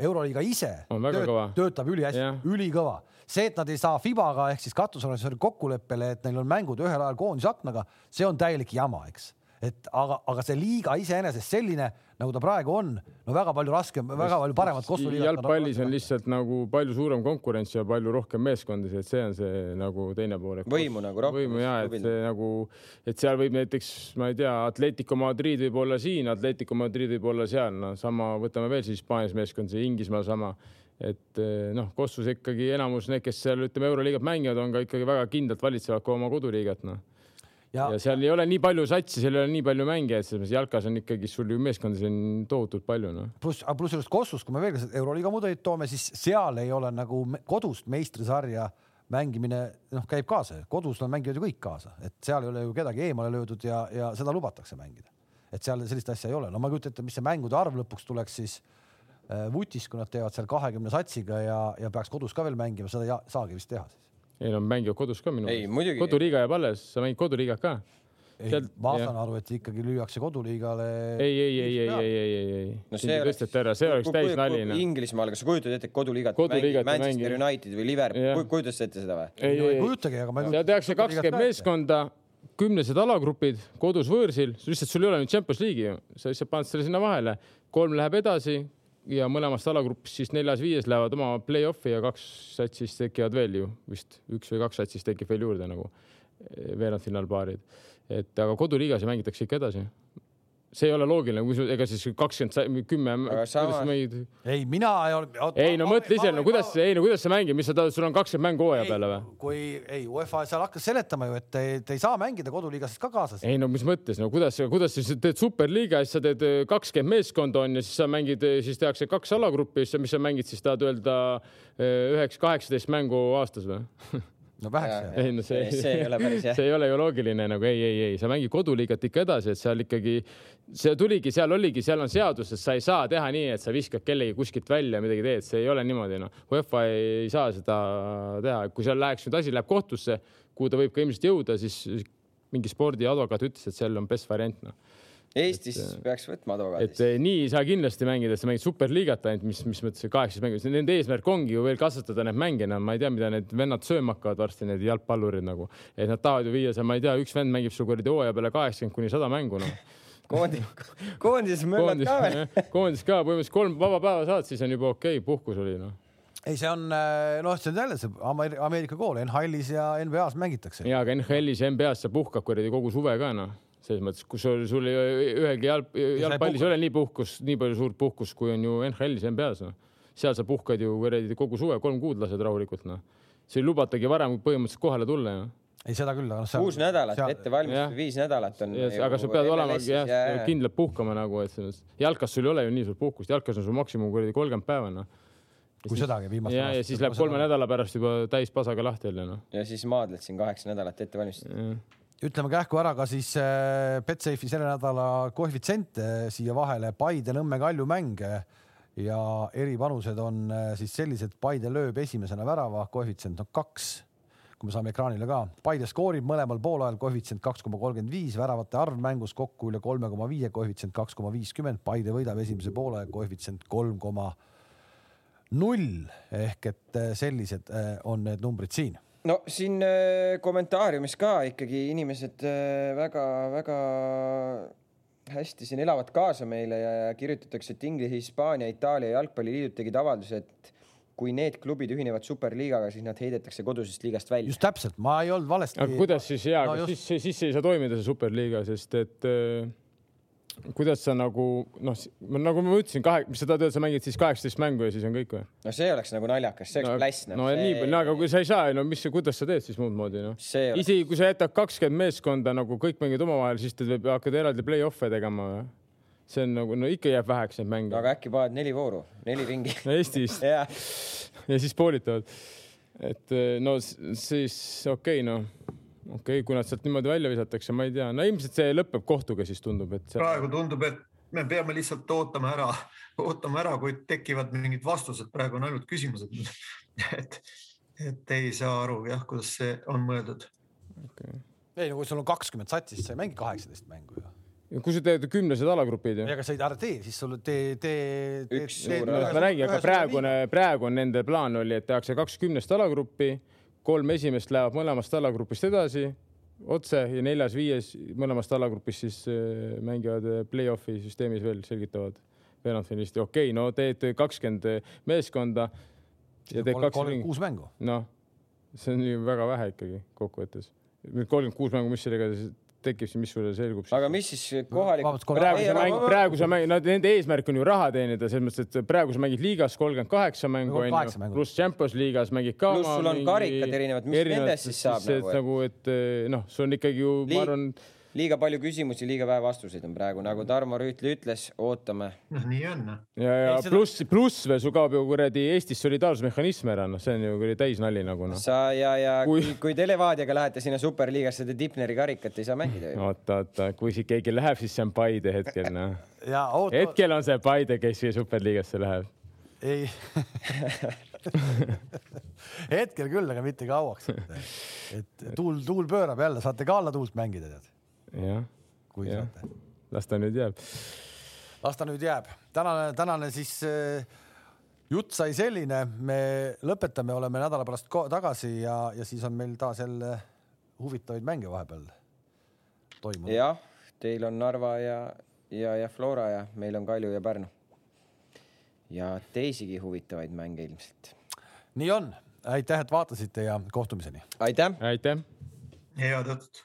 euroliiga ise tööt, töötab ülihästi, ülikõva see, et nad ei saa Fibaga ehk siis katusorganisatsiooni kokkuleppele, et neil on mängud ühel ajal koondisaknaga, see on täielik jama, eks. Et aga, aga see liiga iseenesest selline, nagu ta praegu on, no väga palju raskem, väga palju paremat kossuliigat. jalgpallis on lihtsalt nagu palju suurem konkurents ja palju rohkem meeskondi, et see on see nagu teine pool. võimu nagu rohkem. võimu ja, et see nagu, et seal võib näiteks, ma ei tea, Atletico Madrid võib olla siin, Atletico Madrid võib olla seal, no sama, võtame veel siis Hispaanias meeskond, see Inglismaal sama et eh, noh, Kossus ikkagi enamus need, kes seal ütleme euroliigat mängivad, on ka ikkagi väga kindlalt valitsevad ka oma koduliigat, noh. Ja, ja seal ei ole nii palju satsi, seal ei ole nii palju mängijaid, selles mõttes jalkas on ikkagi sul ju meeskondi siin tohutult palju, noh. pluss, pluss just Kossus, kui me veel euroliiga mudelit toome, siis seal ei ole nagu kodust meistrisarja mängimine, noh, käib kaasa, kodus on mängivad ju kõik kaasa, et seal ei ole ju kedagi eemale löödud ja, ja seda lubatakse mängida. et seal sellist asja ei ole, no ma ei kujuta ette, mis see mängude arv lõpuks tuleks siis Äh, vutis, kui nad teevad seal kahekümne satsiga ja, ja peaks kodus ka veel mängima, seda ei saagi vist teha siis. Ei, nad mängivad kodus ka minu meelest. koduliiga jääb alles, sa mängid koduliigat ka. ei, ma saan aru, et ikkagi lüüakse koduliigale. ei, ei, ei, ei, ei, ei, ei, ei. no see tõsteti ära, see oleks täis nali. Inglismaal, kas sa kujutad ette, et koduliigat mängib Manchester United või Liverpool, kujutad sa ette seda või? ei, ei, ei kujutagi, aga ma ei. seal tehakse kakskümmend meeskonda kümnesed alagrupid kodus võõrsil, lihtsalt sul ei ole nüüd Champions League'i ju, sa lihtsalt paned selle sinna vahele, kolm läheb edasi, ja mõlemast alagrupist siis neljas-viies lähevad oma play-off'i ja kaks satsist tekivad veel ju vist üks või kaks satsist tekib veel juurde nagu eh, veerandfinaalpaarid. et aga koduliigas mängitakse ikka edasi see ei ole loogiline, kui sul, ega siis kakskümmend, kümme. ei, mina ei ole. ei no mõtle ise, no kuidas, ei no kuidas sa mängid, mis sa tahad, sul on kakskümmend mängu hooaja peale või? kui ei, UEFA seal hakkas seletama ju, et te, te ei saa mängida koduliigas ka kaasas. ei no mis mõttes, no kuidas, kuidas sa teed superliiga, siis sa teed eh, kakskümmend meeskonda on ja siis sa mängid, eh, siis tehakse kaks alagruppi, siis mis sa mängid, siis tahad öelda eh, üheks, kaheksateist mängu aastas või no väheks. ei no see, see ei ole päris jah. see ei ole ju loogiline nagu ei, ei, ei, sa mängid koduliigat ikka edasi, et seal ikkagi, see tuligi, seal oligi, seal on seadus, et sa ei saa teha nii, et sa viskad kellegi kuskilt välja midagi teed, see ei ole niimoodi noh. UEFA ei saa seda teha, kui seal läheks nüüd asi läheb kohtusse, kuhu ta võib ka ilmselt jõuda, siis mingi spordiadvokaat ütles, et seal on best variant noh Eestis Et, äh, peaks võtma et advokaadist. eh, nii ei saa kindlasti mängida, sa mängid superliigat ainult, mis, mis mõttes see kaheksas mäng, nende eesmärk ongi ju veel kasvatada neid mänge, no ma ei tea, mida need vennad sööma hakkavad varsti, need jalgpallurid nagu, et nad tahavad ju viia seal, ma ei tea, üks vend mängib sul kuradi hooaja peale kaheksakümmend kuni sada mängu noh. koondis, koondises möllad koondis ka veel. koondis ka põhimõtteliselt kolm vaba päeva saad, siis on juba okei okay,, puhkus oli noh. ei, see on noh, see on jälle see Ameer- Ameerika kool, NHL-is ja NBA-s mängitakse. ja aga NHL-is ja NBA-s sa puhkad kuradi kogu suve ka noh, selles mõttes, kus sul, sul ei- ühelgi jalg, jalgpallis ei ole nii puhkust, nii palju suurt puhkust, kui on ju NHL-is NBA-s noh. seal sa puhkad ju kuradi kogu suve, kolm kuud lased rahulikult noh. see ei lubatagi varem põhimõtteliselt kohale tulla ju. ei, seda küll, aga noh. kuus nädalat seal- ette valmistada, Jah. viis nädalat on. aga sa pead olema jah, kindlalt puhkama nagu, et selles, jalkas sul ei ole ju nii suurt puhkust, jalkas on sul maksimum kuradi kolmkümmend päeva noh. kui sedagi viimasel ja, ja siis läheb kolme. nädala pärast juba täis pasaga lahti jälle noh. ja siis maadled siin kaheksa nädalat ette valmistada. Ütleme kähku ära ka siis äh, Betsafe'i selle nädala koefitsient siia vahele, Paide-Nõmme Kalju mäng. Äh, ja eripanused on äh, siis sellised, Paide lööb esimesena värava, koefitsient on kaks, kui me saame ekraanile ka. Paide skoorib mõlemal poolajal koefitsient kaks koma kolmkümmend viis, väravate arv mängus kokku üle kolme koma viie, koefitsient kaks koma viiskümmend, Paide võidab esimese poole, koefitsient kolm koma null. Ehk et äh, sellised äh, on need numbrid siin no siin äh, kommentaariumis ka ikkagi inimesed väga-väga hästi siin elavad kaasa meile ja, kirjutatakse, et Inglise, Hispaania, Itaalia jalgpalliliidud tegid avalduse, et kui need klubid ühinevad superliigaga, siis nad heidetakse kodusest liigast välja. just täpselt, ma ei olnud valesti. aga kuidas siis ja no,, just- siis, siis ei saa toimida see superliiga, sest et äh, kuidas sa nagu noh, nagu ma ütlesin, kahe, mis sa tahad öelda, sa mängid siis kaheksateist mängu ja siis on kõik või? no see oleks nagu naljakas, see oleks no, pläss. no nii palju, no aga kui sa ei saa, no mis, kuidas sa teed siis muud moodi noh? see oleks, isegi kui sa jätad kakskümmend meeskonda nagu kõik mängivad omavahel, siis te hakkate eraldi play-off'e tegema. see on nagu, no ikka jääb väheks neid mänge aga äkki paned neli vooru, neli ringi. no Eestis jah, ja siis poolitavad. et no siis okei okay,, noh, okei okay,, kui nad sealt niimoodi välja visatakse, ma ei tea, no ilmselt see lõpeb kohtuga, siis tundub, et see... praegu tundub, et me peame lihtsalt ootama ära, ootama ära, kui tekivad mingid vastused, praegu on ainult küsimused. et, et ei saa aru jah, kuidas see on mõeldud. okay.. ei no kui sul on kakskümmend satsi, siis sa ei mängi kaheksateist mängu ju. kui sa teed kümnesed alagrupid ju. ega sa ei ära tee, siis sul tee, tee. Üks ma räägin, aga praegune, praegu on nende plaan oli, et tehakse kaks kümnest alagruppi, kolm esimest lähevad mõlemast alagrupist edasi otse ja neljas-viies mõlemast alagrupist siis äh, mängivad äh, play-off'i süsteemis veel, selgitavad veerandfinaalisti, okei okay,, no teed kakskümmend meeskonda ja teed kaks ringi, kuus mängu. noh, see on ju väga vähe ikkagi kokkuvõttes. nüüd kolmkümmend kuus mängu, mis sellega tekib, siis mis sulle selgub? aga mis siis kohalik, praegu Ei, sa mängid, praegu sa mängid, nad, nende eesmärk on ju raha teenida, selles mõttes, et praegu sa mängid liigas kolmkümmend kaheksa mängu onju, pluss Champions liigas mängid ka. Pluss sul on karikad erinevad, mis nendest siis saab nagu, et- nagu, et noh, sul on ikkagi ju, ma arvan, liiga palju küsimusi, liiga vähe vastuseid on praegu, nagu Tarmo Rüütli ütles, ootame. noh, nii on. ja, ja Ei, seda- pluss, pluss veel sul kaob ju kuradi Eestis solidaarsusmehhanism ära, noh, see on ju kuradi täisnali nagu noh. sa ja, ja Kui- kui, kui te Levadiaga lähete sinna superliigasse, te Tipneri karikat ei saa mängida ju. oota, oota, kui siit keegi läheb, siis see on Paide hetkel noh. ja hetkel on see Paide, kes siia superliigasse läheb. ei. hetkel küll, aga mitte kauaks. et tuul, tuul pöörab jälle, saate ka alla tuult mängida, tead, jah, kui Jah. saate. las ta nüüd jääb. las ta nüüd jääb. tänane, tänane siis äh, jutt sai selline, me lõpetame, oleme nädala pärast tagasi ja, ja siis on meil taas jälle huvitavaid mänge vahepeal toimunud. jah, teil on Narva ja, ja, ja Flora ja meil on Kalju ja Pärnu. ja teisigi huvitavaid mänge ilmselt. nii on, aitäh, et vaatasite ja kohtumiseni. aitäh. aitäh head õhtut